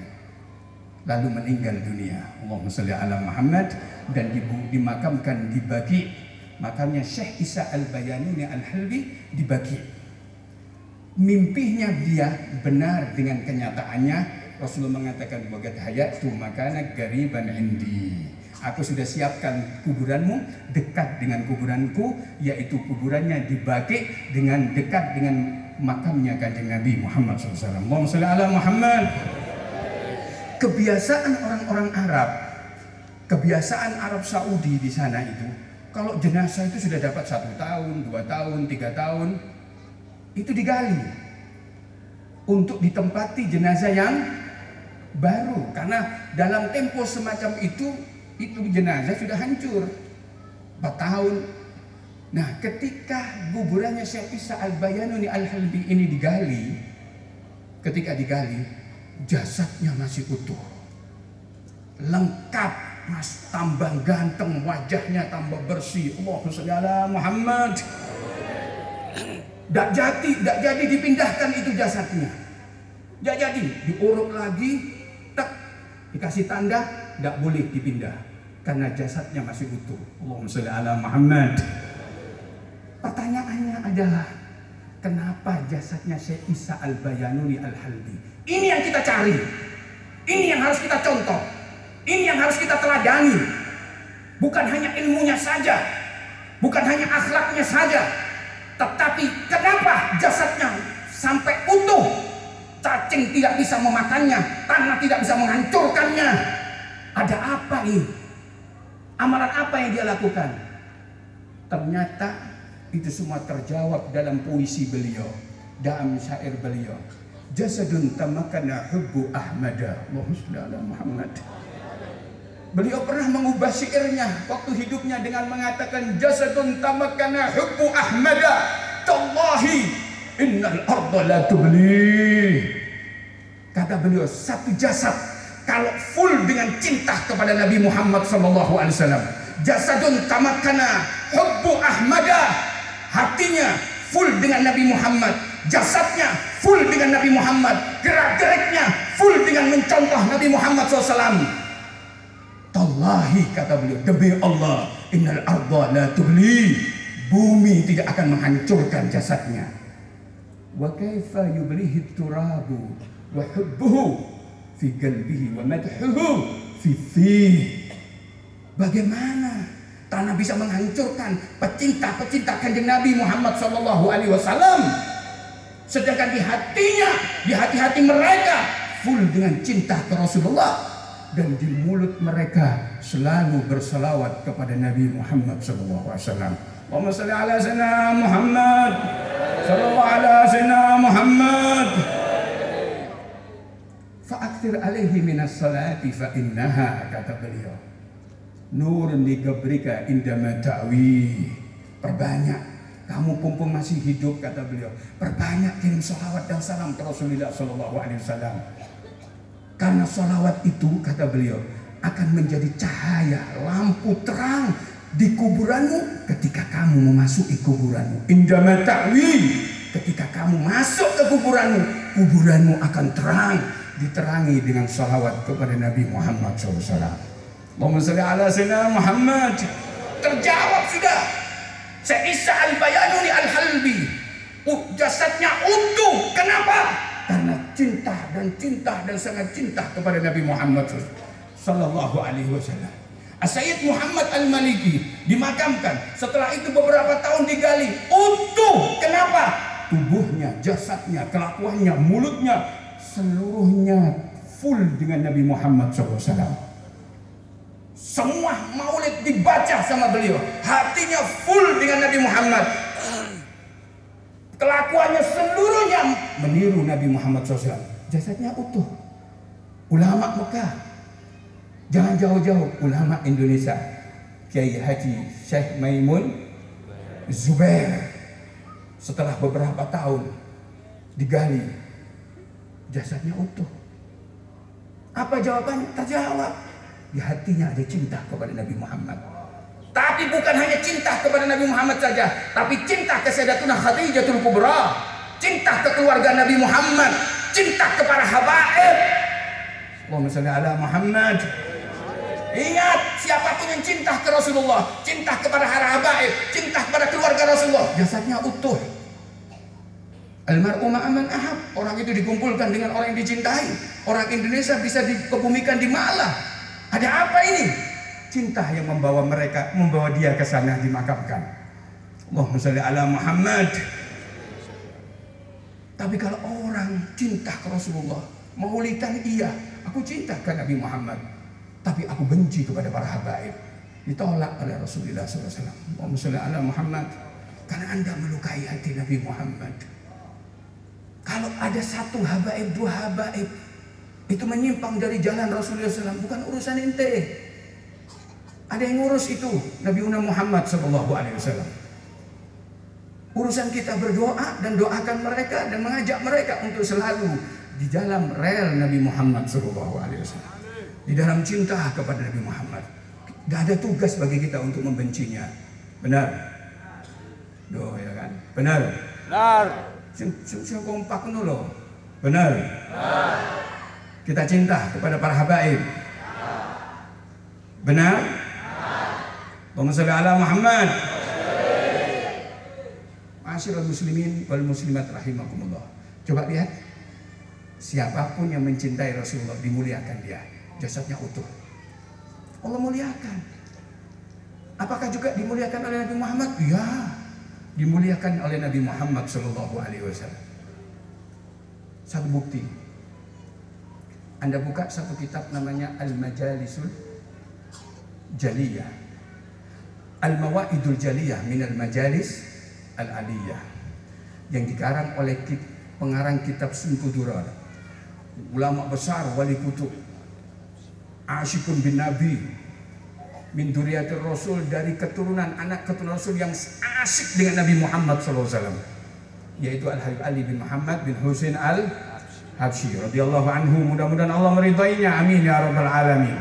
Speaker 7: Lalu meninggal dunia. Allahumma salli ala Muhammad dan dimakamkan di Bagi Makanya Syekh Isa Al-Bayanuni Al-Halbi dibagi. Mimpinya dia benar dengan kenyataannya. Rasulullah mengatakan bagat hayat tu makana gariban indi. Aku sudah siapkan kuburanmu dekat dengan kuburanku, yaitu kuburannya dibagi dengan dekat dengan makamnya kanjeng Nabi Muhammad SAW. Allahumma salli ala Muhammad. Kebiasaan orang-orang Arab, kebiasaan Arab Saudi di sana itu kalau jenazah itu sudah dapat satu tahun, dua tahun, tiga tahun, itu digali untuk ditempati jenazah yang baru. Karena dalam tempo semacam itu, itu jenazah sudah hancur. Empat tahun. Nah, ketika kuburannya Syekh Isa Al-Bayanuni Al-Halbi ini digali, ketika digali, jasadnya masih utuh. Lengkap Mas tambah ganteng wajahnya tambah bersih. Allahumma sholli ala Muhammad. Tidak jadi, tidak jadi dipindahkan itu jasadnya. Tidak jadi, diurut lagi, dikasih tanda, tidak boleh dipindah karena jasadnya masih utuh. Allahumma sholli ala Muhammad. Pertanyaannya adalah kenapa jasadnya Syekh Isa Al-Bayanuri Al-Halbi? Ini yang kita cari. Ini yang harus kita contoh. Ini yang harus kita teladani. Bukan hanya ilmunya saja, bukan hanya akhlaknya saja, tetapi kenapa jasadnya sampai utuh? Cacing tidak bisa memakannya, tanah tidak bisa menghancurkannya. Ada apa ini? Amalan apa yang dia lakukan? Ternyata itu semua terjawab dalam puisi beliau, dalam syair beliau. Jasadun tamakana hubbu Ahmada. Muhammad. Beliau pernah mengubah syairnya waktu hidupnya dengan mengatakan jasadun tamakana hubbu ahmada tallahi innal arda la tubli. Kata beliau satu jasad kalau full dengan cinta kepada Nabi Muhammad sallallahu alaihi wasallam. Jasadun tamakana hubbu ahmada. Hatinya full dengan Nabi Muhammad. Jasadnya full dengan Nabi Muhammad. Gerak-geriknya full dengan mencontoh Nabi Muhammad SAW Tallahi kata beliau, demi Allah, innal arda la tuhli. Bumi tidak akan menghancurkan jasadnya. Bagaimana tanah bisa menghancurkan pecinta-pecinta kanjeng Nabi Muhammad Sallallahu Alaihi Wasallam, sedangkan di hatinya, di hati-hati mereka full dengan cinta ke Rasulullah dan di mulut mereka selalu berselawat kepada Nabi Muhammad Sallallahu Sallallahu ala sayyidina Muhammad. Fa'aktir alaihi minas salati fa innaha kata beliau. Perbanyak. Kamu pumpung masih hidup kata beliau. Perbanyak kirim salawat dan salam Rasulullah Sallallahu Alaihi Wasallam. Karena salawat itu kata beliau Akan menjadi cahaya lampu terang di kuburanmu ketika kamu memasuki kuburanmu. Indama ta'wi ketika kamu masuk ke kuburanmu, kuburanmu akan terang diterangi dengan salawat kepada Nabi Muhammad SAW. Allahumma salli ala sayyidina Muhammad. Terjawab sudah. Sa'isa al-bayanuni al-halbi. Uh, jasadnya utuh. Kenapa? Karena cinta dan cinta dan sangat cinta kepada Nabi Muhammad Sallallahu Alaihi Wasallam. Sayyid Muhammad Al-Maliki dimakamkan. Setelah itu beberapa tahun digali. Utuh. Kenapa? Tubuhnya, jasadnya, kelakuannya, mulutnya, seluruhnya full dengan Nabi Muhammad SAW. Semua maulid dibaca sama beliau. Hatinya full dengan Nabi Muhammad. Kelakuannya seluruhnya meniru Nabi Muhammad SAW. Jasadnya utuh. Ulama Mekah. Jangan jauh-jauh ulama Indonesia. Kiai Haji Syekh Maimun Zubair. Setelah beberapa tahun digali jasadnya utuh. Apa jawabannya? Terjawab. Di hatinya ada cinta kepada Nabi Muhammad. Tapi bukan hanya cinta kepada Nabi Muhammad saja, tapi cinta ke Sayyidatuna Khadijatul Kubra, cinta ke keluarga Nabi Muhammad, cinta kepada habaib. Allahumma salli ala Muhammad. Ingat, siapa pun yang cinta ke Rasulullah, cinta kepada para habaib, cinta kepada keluarga Rasulullah, jasadnya utuh. Almar'u ma'aman ahab. Orang itu dikumpulkan dengan orang yang dicintai. Orang Indonesia bisa dikebumikan di Malah. Ada apa ini? Cinta yang membawa mereka, membawa dia ke sana dimakamkan. Allahumma salli ala Muhammad. Tapi kalau orang cinta ke Rasulullah, maulidan iya, aku cinta ke Nabi Muhammad. Tapi aku benci kepada para habaib. Ditolak oleh Rasulullah SAW. Allahumma salli ala Muhammad. Karena anda melukai hati Nabi Muhammad. Kalau ada satu habaib, dua habaib, itu menyimpang dari jalan Rasulullah SAW, bukan urusan ente. Ada yang ngurus itu, Nabi Muhammad Sallallahu Alaihi Wasallam. Urusan kita berdoa dan doakan mereka dan mengajak mereka untuk selalu di dalam rel Nabi Muhammad Wasallam. Di dalam cinta kepada Nabi Muhammad. Tidak ada tugas bagi kita untuk membencinya. Benar? Doh ya kan? Benar?
Speaker 1: Benar.
Speaker 7: Sing, sing, sing kompak loh. Benar? Kita cinta kepada para habaib. Benar? Allahumma salli ala Muhammad. Masyarul muslimin wal muslimat rahimakumullah. Coba lihat. Siapa pun yang mencintai Rasulullah dimuliakan dia. Jasadnya utuh. Allah muliakan. Apakah juga dimuliakan oleh Nabi Muhammad? Ya, dimuliakan oleh Nabi Muhammad Shallallahu Alaihi Wasallam. Satu bukti. Anda buka satu kitab namanya Al Majalisul Jaliyah. Al Mawaidul Jaliyah min Al Majalis Al Aliyah yang dikarang oleh pengarang kitab Sumpudurar. Ulama besar wali kutub Asyikun bin Nabi min duriyatir Rasul dari keturunan anak keturunan Rasul yang asik dengan Nabi Muhammad SAW yaitu Al Habib Ali bin Muhammad bin Husain Al Habsyi radhiyallahu anhu. Mudah-mudahan Allah meridainya. Amin ya rabbal alamin.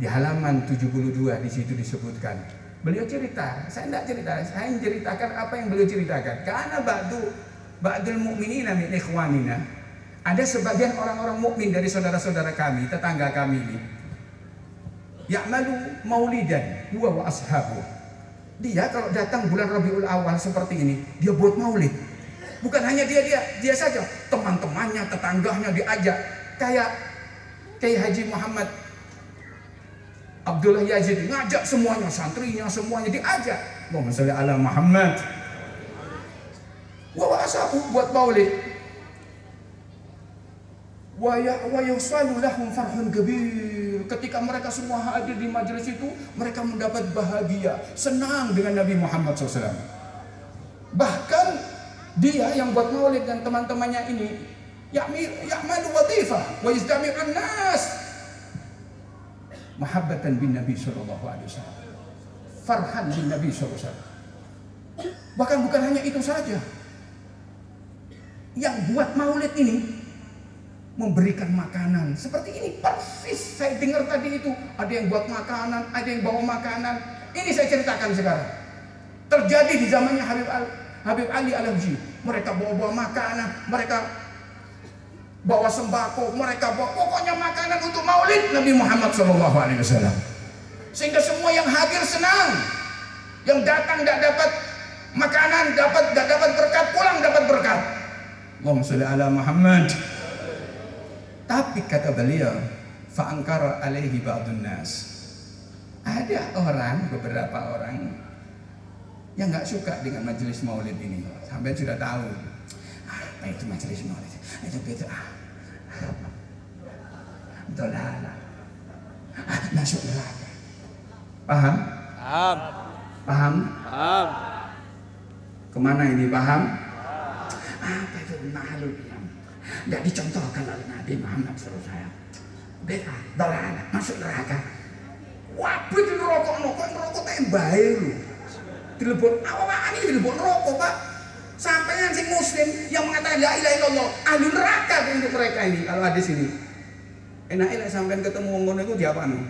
Speaker 7: Di halaman 72 di situ disebutkan beliau cerita saya tidak cerita saya menceritakan apa yang beliau ceritakan. Karena ba'du ba'dul mu'minina min ikhwanina ada sebagian orang-orang mukmin dari saudara-saudara kami, tetangga kami ini. Ya'malu maulidan huwa wa ashabu. Dia kalau datang bulan Rabiul Awal seperti ini, dia buat maulid. Bukan hanya dia dia dia saja, teman-temannya, tetangganya diajak. Kayak Kiai Haji Muhammad Abdullah Yazid ngajak semuanya, santrinya semuanya diajak. Allahumma sholli ala Muhammad. Wa wasabu buat maulid. Wa ya wa yusalu lahum Ketika mereka semua hadir di majelis itu, mereka mendapat bahagia, senang dengan Nabi Muhammad SAW. Bahkan dia yang buat maulid dan teman-temannya ini ya'malu wadifah wa yastami'un nas mahabbatan bin Nabi wasallam. Farhan bin Nabi wasallam. Bahkan bukan hanya itu saja. Yang buat maulid ini memberikan makanan. Seperti ini persis saya dengar tadi itu. Ada yang buat makanan ada yang bawa makanan. Ini saya ceritakan sekarang. Terjadi di zamannya Habib Al Habib Ali Al Habsyi mereka bawa bawa makanan mereka bawa sembako mereka bawa pokoknya makanan untuk maulid Nabi Muhammad Wasallam. Sehingga semua yang hadir senang. Yang datang tidak dapat makanan dapat tidak dapat berkat pulang dapat berkat. Allahumma ala Muhammad tapi kata beliau, fa'angkara alaihi ba'dun nas. Ada orang, beberapa orang yang nggak suka dengan majelis maulid ini. Sampai sudah tahu. Apa itu majelis maulid? Itu beda. Dolala. Ah, masuk neraka. Paham?
Speaker 1: Paham.
Speaker 7: Paham?
Speaker 1: Paham.
Speaker 7: Ke mana ini paham? Apa itu makhluk tidak dicontohkan oleh Nabi Muhammad SAW. Beta, dolala, masuk neraka. Waduh di rokok rokok rokok tembak lu. Dilebon awak ini dilebon rokok pak. Sampai yang si muslim yang mengatakan la ilaha illallah ahli neraka untuk mereka ini kalau ada sini. Enak enak sampai ketemu ngono itu dia apa nih?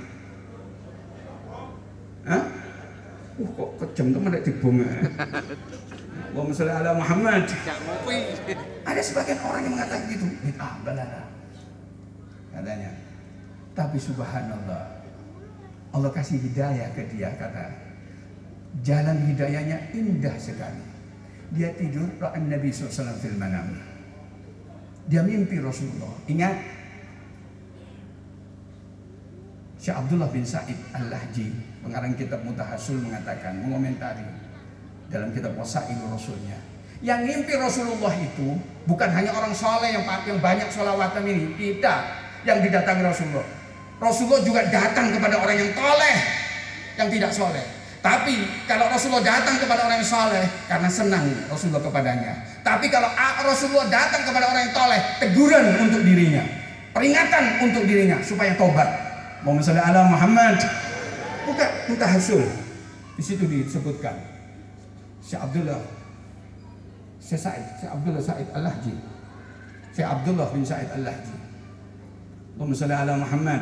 Speaker 7: Hah? Uh kok kejam teman ada dibom ya. Allahumma sholli ala Muhammad. Ada sebagian orang yang mengatakan gitu. Bid'ah balala. Katanya. Tapi subhanallah. Allah kasih hidayah ke dia kata. Jalan hidayahnya indah sekali. Dia tidur ra'an Nabi SAW fil manam. Dia mimpi Rasulullah. Ingat. Syekh Abdullah bin Sa'id Al-Lahji, pengarang kitab Mutahasul mengatakan, mengomentari dalam kitab Wasailu Rasulnya. Yang mimpi Rasulullah itu bukan hanya orang soleh yang, yang banyak solawatan ini, tidak yang didatangi Rasulullah. Rasulullah juga datang kepada orang yang toleh, yang tidak soleh. Tapi kalau Rasulullah datang kepada orang yang soleh karena senang Rasulullah kepadanya. Tapi kalau Rasulullah datang kepada orang yang toleh, teguran untuk dirinya, peringatan untuk dirinya supaya tobat. Muhammad sallallahu ala Muhammad. Bukan mutahasul. Di situ disebutkan Syekh Abdullah Syekh Said, Syekh Abdullah Said Al-Lahji. Syekh Abdullah bin Said Al-Lahji. Allahumma salli ala Muhammad.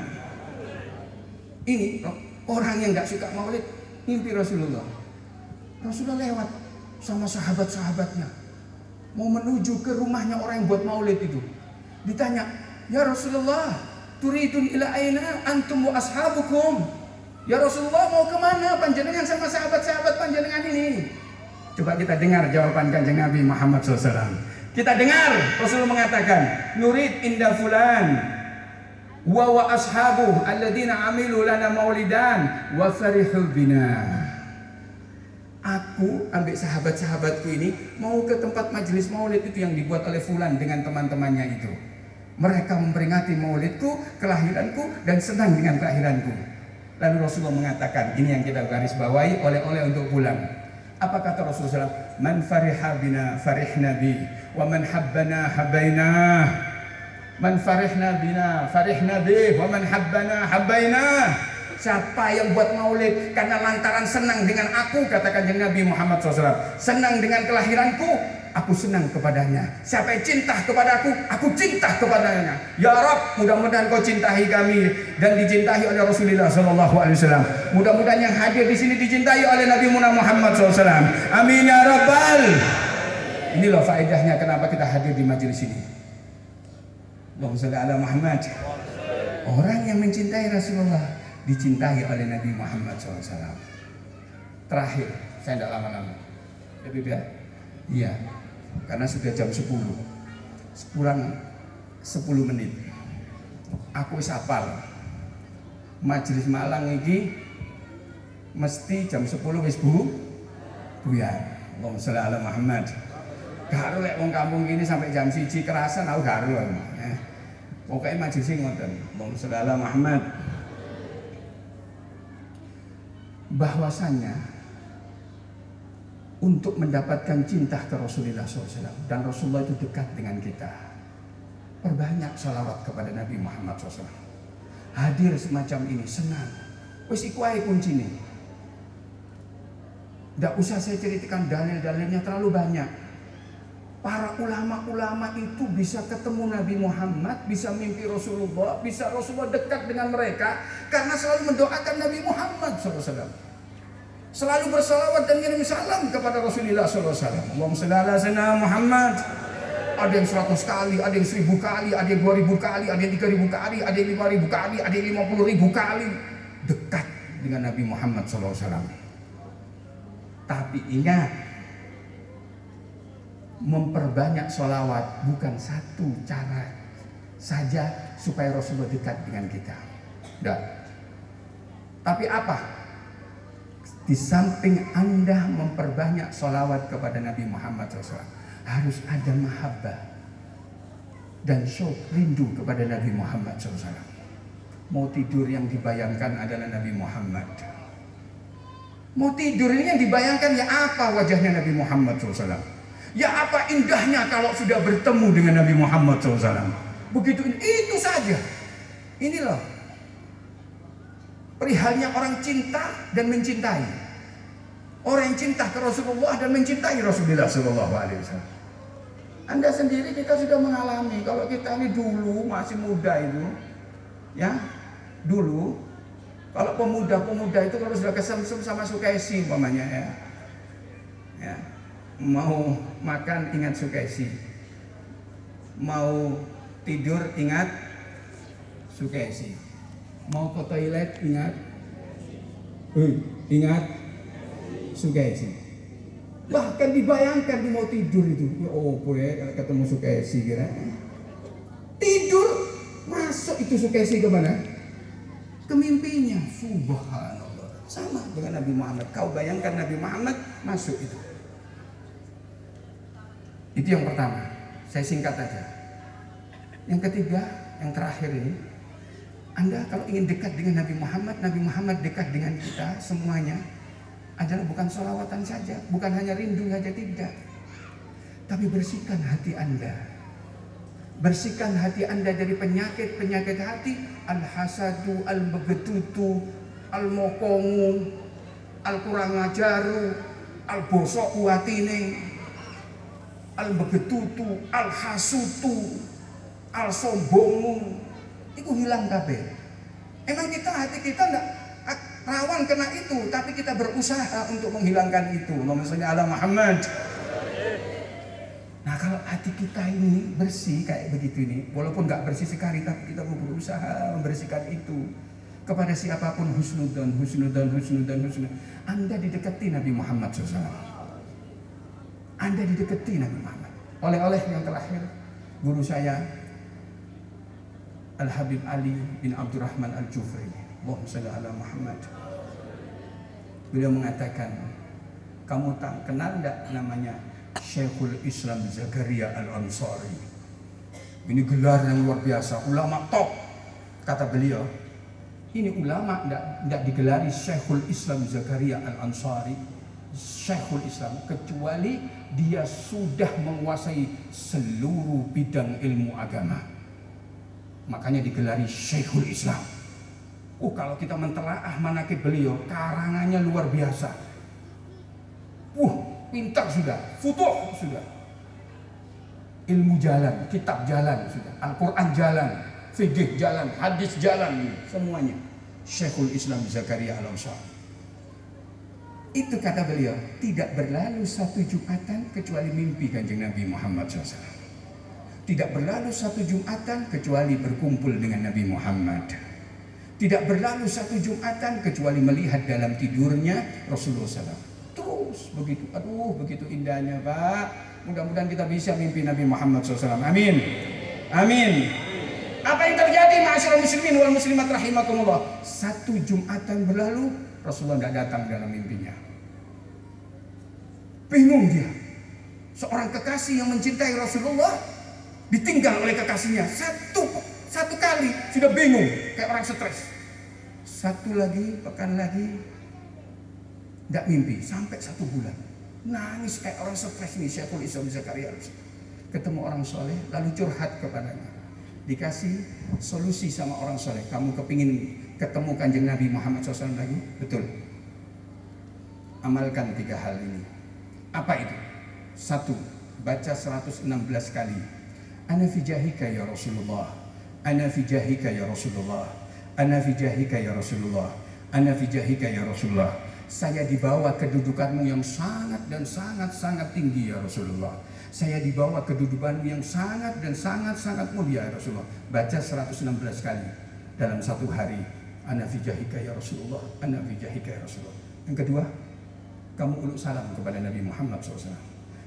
Speaker 7: Ini orang yang nggak suka maulid mimpi Rasulullah. Rasulullah lewat sama sahabat-sahabatnya. Mau menuju ke rumahnya orang yang buat maulid itu. Ditanya, "Ya Rasulullah, turidun ila aina antum wa ashabukum?" Ya Rasulullah mau ke mana panjenengan sama sahabat-sahabat panjenengan ini? Coba kita dengar jawaban kanjeng Nabi Muhammad SAW. Kita dengar Rasulullah mengatakan, Nurid inda fulan wa wa ashabu alladzina amilu lana maulidan wa bina. Aku ambil sahabat-sahabatku ini mau ke tempat majelis maulid itu yang dibuat oleh fulan dengan teman-temannya itu. Mereka memperingati maulidku, kelahiranku dan senang dengan kelahiranku. Lalu Rasulullah mengatakan, ini yang kita garis bawahi oleh-oleh untuk pulang. Apa kata Rasulullah SAW? Man fariha bina farihna bi wa man habbana habbaina. Man farihna bina farihna bi wa man habbana habbaina. Siapa yang buat maulid karena lantaran senang dengan aku katakan yang Nabi Muhammad SAW senang dengan kelahiranku aku senang kepadanya. Siapa yang cinta kepada aku cinta kepadanya. Ya Rob mudah-mudahan kau cintai kami dan dicintai oleh Rasulullah SAW mudah-mudahan yang hadir di sini dicintai oleh Nabi Muhammad SAW amin ya Rabbal. Ini loh faedahnya kenapa kita hadir di majelis ini. Allahumma salli ala Muhammad. Orang yang mencintai Rasulullah dicintai oleh Nabi Muhammad SAW. Terakhir, saya tidak lama-lama. Ya? Iya, karena sudah jam 10. Kurang 10 menit. Aku wis hafal. Majelis Malang iki mesti jam 10 wis bu buyar. Allahumma sholli ala Muhammad. Gak lek wong kampung gini sampai jam siji kerasan aku gak ero. Eh. Pokoknya majelis ngoten. Allahumma sholli ala Muhammad. Bahwasanya untuk mendapatkan cinta ke Rasulullah SAW dan Rasulullah itu dekat dengan kita. Perbanyak salawat kepada Nabi Muhammad SAW hadir semacam ini senang. Wis iku ae kuncine. Tidak usah saya ceritakan dalil-dalilnya terlalu banyak. Para ulama-ulama itu bisa ketemu Nabi Muhammad, bisa mimpi Rasulullah, bisa Rasulullah dekat dengan mereka karena selalu mendoakan Nabi Muhammad SAW. Selalu bersalawat dan ngirim salam kepada Rasulullah SAW. Allahumma salli sayyidina Muhammad. Ada yang 100 kali, ada yang 1000 kali, ada yang 2000 kali, ada yang 3000 kali, ada yang 5000 kali, ada yang 50000 kali dekat dengan Nabi Muhammad SAW. Tapi ingat, memperbanyak sholawat bukan satu cara saja supaya Rasulullah dekat dengan kita. Dan, tapi apa? Di samping Anda memperbanyak sholawat kepada Nabi Muhammad SAW, harus ada mahabbah dan syok rindu kepada Nabi Muhammad SAW. Mau tidur yang dibayangkan adalah Nabi Muhammad. Mau tidur ini yang dibayangkan ya apa wajahnya Nabi Muhammad SAW. Ya apa indahnya kalau sudah bertemu dengan Nabi Muhammad SAW. Begitu itu saja. Ini loh. Perihalnya orang cinta dan mencintai. Orang yang cinta ke Rasulullah dan mencintai Rasulullah Sallallahu Alaihi Wasallam. Anda sendiri kita sudah mengalami kalau kita ini dulu masih muda itu, ya dulu kalau pemuda-pemuda itu kalau sudah kesemsem sama sukaisi umpamanya ya, ya mau makan ingat sukaisi, mau tidur ingat sukaisi, mau ke toilet ingat, uh, ingat sukaisi. Bahkan dibayangkan di mau tidur itu, ya oh boleh ketemu sukaisi kira. Tidur masuk itu sukaisi ke mana? Ke mimpinya. Subhanallah. Sama dengan Nabi Muhammad. Kau bayangkan Nabi Muhammad masuk itu. Itu yang pertama. Saya singkat aja. Yang ketiga, yang terakhir ini. Anda kalau ingin dekat dengan Nabi Muhammad, Nabi Muhammad dekat dengan kita semuanya adalah bukan solawatan saja, bukan hanya rindu saja tidak. Tapi bersihkan hati Anda. Bersihkan hati Anda dari penyakit-penyakit hati. Al-hasadu, al-begetutu, al-mokongu, al-kurang ajaru, al-bosok watine, al-begetutu, al-hasutu, al-sombongu. Itu hilang kabeh. Emang kita hati kita enggak rawan kena itu, tapi kita berusaha untuk menghilangkan itu. Allahumma ala Muhammad. Nah kalau hati kita ini bersih kayak begitu ini, walaupun nggak bersih sekali, tapi kita mau berusaha membersihkan itu kepada siapa pun husnudon, husnudon, husnudon, husnudon. Anda didekati Nabi Muhammad SAW. Anda didekati Nabi Muhammad. Oleh-oleh yang terakhir, guru saya Al Habib Ali bin Abdurrahman Al Jufri. Allahumma salli ala Muhammad. Beliau mengatakan, kamu tak kenal tidak namanya Syekhul Islam Zakaria Al-Ansari. Ini gelar yang luar biasa, ulama top. Kata beliau, ini ulama tidak digelari Syekhul Islam Zakaria Al-Ansari. Syekhul Islam kecuali dia sudah menguasai seluruh bidang ilmu agama. Makanya digelari Syekhul Islam. Oh kalau kita mentelaah manakib beliau, karangannya luar biasa. Uh, pintar sudah, futuh sudah. Ilmu jalan, kitab jalan sudah, Al-Quran jalan, fikih jalan, hadis jalan, semuanya. Syekhul Islam Zakaria al Itu kata beliau, tidak berlalu satu Jumatan kecuali mimpi kanjeng Nabi Muhammad SAW. Tidak berlalu satu Jumatan kecuali berkumpul dengan Nabi Muhammad. Tidak berlalu satu Jumatan kecuali melihat dalam tidurnya Rasulullah SAW. Terus begitu, aduh begitu indahnya Pak. Mudah-mudahan kita bisa mimpi Nabi Muhammad SAW. Amin. Amin. Apa yang terjadi Masyarakat muslimin wal muslimat rahimakumullah. Satu Jumatan berlalu, Rasulullah tidak datang dalam mimpinya. Bingung dia. Seorang kekasih yang mencintai Rasulullah ditinggal oleh kekasihnya satu satu kali sudah bingung kayak orang stres. Satu lagi, pekan lagi, tidak mimpi sampai satu bulan. Nangis kayak orang stres nih Syekhul Islam Zakaria. Ketemu orang soleh lalu curhat kepadanya. Dikasih solusi sama orang soleh. Kamu kepingin ketemu kanjeng Nabi Muhammad SAW lagi? Betul. Amalkan tiga hal ini. Apa itu? Satu, baca 116 kali. Ana fi jahika ya Rasulullah. Ana fi jahika ya Rasulullah. Ana fi jahika ya Rasulullah. Ana fi jahika ya Rasulullah. Saya dibawa kedudukanmu yang sangat dan sangat sangat tinggi ya Rasulullah. Saya dibawa kedudukanmu yang sangat dan sangat sangat mulia ya Rasulullah. Baca 116 kali dalam satu hari. Ana fi jahika ya Rasulullah. Ana fi jahika ya Rasulullah. Yang kedua, kamu uluk salam kepada Nabi Muhammad SAW.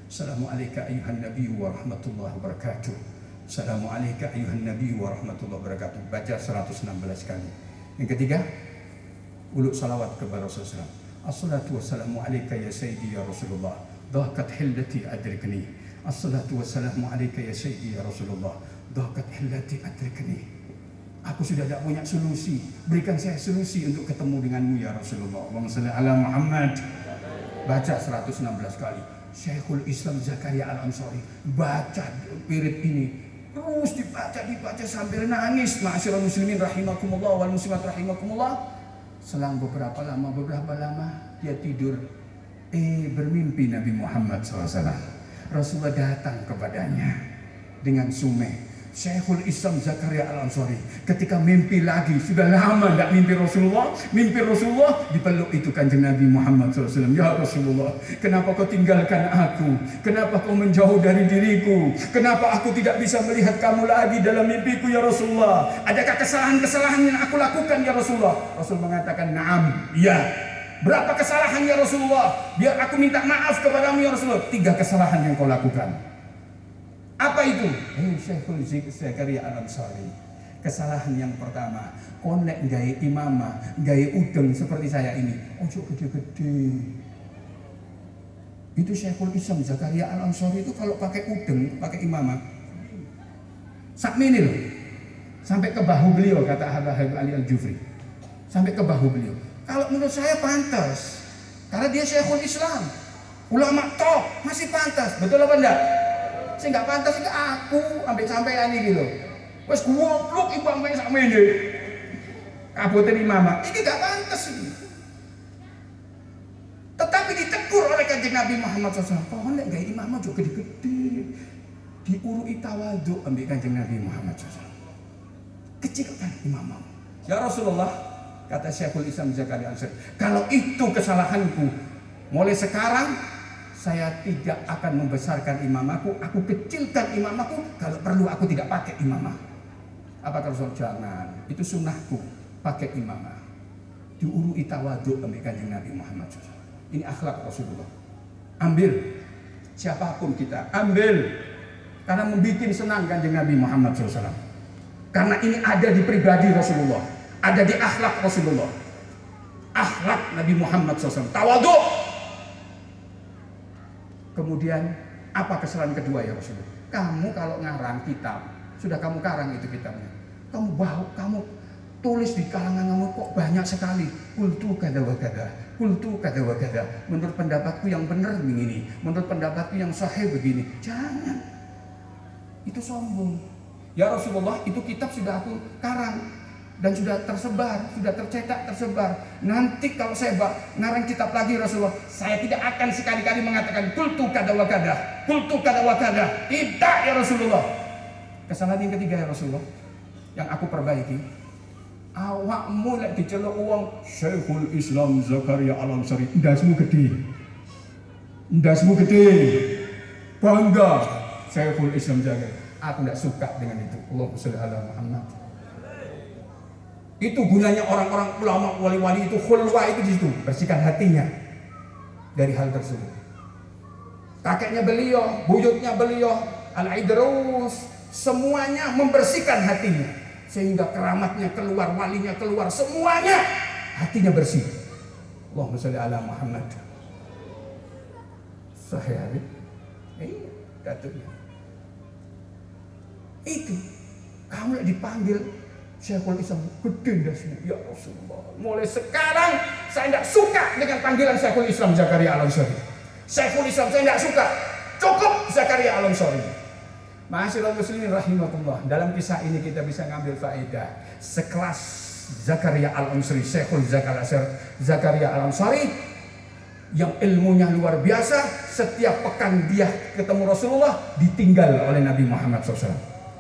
Speaker 7: Assalamualaikum ayuhan Nabi wabarakatuh. Assalamualaikum ayuhan Nabi wa rahmatullahi wabarakatuh. Baca 116 kali. Yang ketiga, uluk salawat kepada Rasulullah. Assalatu wassalamu alaika ya Sayyidi ya Rasulullah. Dhahkat hillati adrikni. Assalatu wassalamu alaika ya Sayyidi ya Rasulullah. Dhahkat hillati adrikni. Aku sudah tidak punya solusi. Berikan saya solusi untuk ketemu denganmu ya Rasulullah. Allahumma salli ala Muhammad. Baca 116 kali. Syekhul Islam Zakaria Al-Ansari baca pirit ini terus dibaca dibaca sambil nangis. Ma'asyiral muslimin rahimakumullah wal muslimat rahimakumullah. Selang beberapa lama beberapa lama dia tidur. Eh bermimpi Nabi Muhammad SAW Rasulullah datang kepadanya dengan sumeh Syekhul Islam Zakaria Al-Ansari. Ketika mimpi lagi sudah lama tidak mimpi Rasulullah mimpi Rasulullah dipeluk itu kanjeng Nabi Muhammad SAW ya Rasulullah kenapa kau tinggalkan aku? Kenapa kau menjauh dari diriku? Kenapa aku tidak bisa melihat kamu lagi dalam mimpiku ya Rasulullah? Adakah kesalahan-kesalahan yang aku lakukan ya Rasulullah? Rasul mengatakan naam iya. Berapa kesalahan ya Rasulullah? Biar aku minta maaf kepadamu ya Rasulullah. Tiga kesalahan yang kau lakukan apa itu? Eh, Syekhul Zakaria Al-Ansari. Kesalahan yang pertama, konek gaya imama, gaya udeng seperti saya ini. Ojo gede-gede. Itu Syekhul Islam Zakaria Al-Ansari itu kalau pakai udeng, pakai imama. Sak mini loh. Sampai ke bahu beliau kata Habib Ali Al-Jufri. Sampai ke bahu beliau. Kalau menurut saya pantas. Karena dia Syekhul Islam. Ulama top, masih pantas. Betul apa enggak? Saya nggak pantas itu aku ambil sampean iki lho. Wes goblok imbang main sak mene. Kaboten imama. Ini nggak pantas ini. Tetapi ditegur oleh kanjeng Nabi Muhammad SAW. Pohon nek gawe imam juga gede-gede. Diurui tawaduk ambil kanjeng Nabi Muhammad SAW. Kecilkan imam. Ya Rasulullah, kata Syekhul Islam Zakaria Ansari, kalau itu kesalahanku, mulai sekarang saya tidak akan membesarkan imamaku, aku kecilkan imamaku, kalau perlu aku tidak pakai imamah. Apa Rasul jangan, itu sunnahku, pakai imamah. Diurui tawaduk ambil kanjeng Nabi Muhammad SAW. Ini akhlak Rasulullah. Ambil, siapa pun kita, ambil. Karena membuat senang kanjeng Nabi Muhammad SAW. Karena ini ada di pribadi Rasulullah. Ada di akhlak Rasulullah. Akhlak Nabi Muhammad SAW. Tawaduk. Kemudian apa kesalahan kedua ya Rasulullah? Kamu kalau ngarang kitab, sudah kamu karang itu kitabnya. Kamu bawa, kamu tulis di kalangan kamu kok banyak sekali. Kultu kada wa kada, kultu kada wa kada. Menurut pendapatku yang benar begini, menurut pendapatku yang sahih begini. Jangan. Itu sombong. Ya Rasulullah, itu kitab sudah aku karang dan sudah tersebar, sudah tercetak, tersebar. Nanti kalau saya ngarang kitab lagi Rasulullah, saya tidak akan sekali-kali mengatakan kultu kada wa kada, kultu kada wa. Tidak ya Rasulullah. Kesalahan yang ketiga ya Rasulullah, yang aku perbaiki. Awak mulai diceluk uang Syekhul Islam Zakaria Al Ansari. Ndasmu gede. Ndasmu gede. Bangga Syekhul Islam Zakaria. Aku tidak suka dengan itu. Allahumma sholli ala Muhammad. Itu gunanya orang-orang ulama wali-wali itu khulwa itu di situ, bersihkan hatinya dari hal tersebut. Kakeknya beliau, buyutnya beliau, Al-Idrus, semuanya membersihkan hatinya sehingga keramatnya keluar, walinya keluar, semuanya hatinya bersih. Allahumma sholli ala Muhammad. Sahih Habib. Iya, datuknya. Itu kamu dipanggil Syekhul Islam gede dasmu ya Rasulullah. Mulai sekarang saya tidak suka dengan panggilan Syekhul Islam Zakaria Al Ansori. Syekhul Islam saya tidak suka. Cukup Zakaria Al Ansori. Masyaallah muslimin rahimahullah. Dalam kisah ini kita bisa ngambil faedah. Sekelas Zakaria Al Ansori, Syekhul Zakaria Al Ansori yang ilmunya luar biasa. Setiap pekan dia ketemu Rasulullah ditinggal oleh Nabi Muhammad SAW.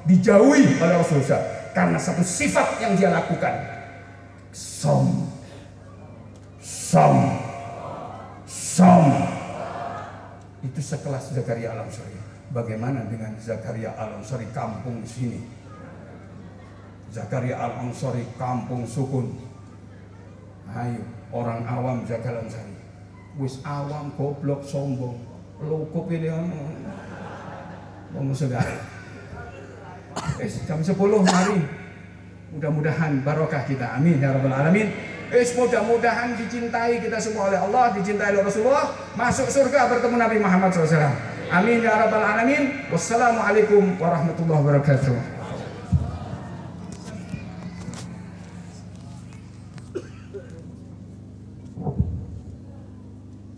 Speaker 7: Dijauhi oleh Rasulullah karena satu sifat yang dia lakukan. Som. Som. Som. Itu sekelas Zakaria Al Ansori. Bagaimana dengan Zakaria Al Ansori kampung sini? Zakaria Al Ansori kampung sukun. Ayo, orang awam Zakaria Al Ansori. Wis awam goblok sombong. Lukup ini Ngomong saudara. Eh, jam 10 mari. Mudah-mudahan barokah kita. Amin ya rabbal alamin. Eh, mudah-mudahan dicintai kita semua oleh Allah, dicintai oleh Rasulullah, masuk surga bertemu Nabi Muhammad SAW. Amin ya rabbal alamin. Wassalamualaikum warahmatullahi wabarakatuh.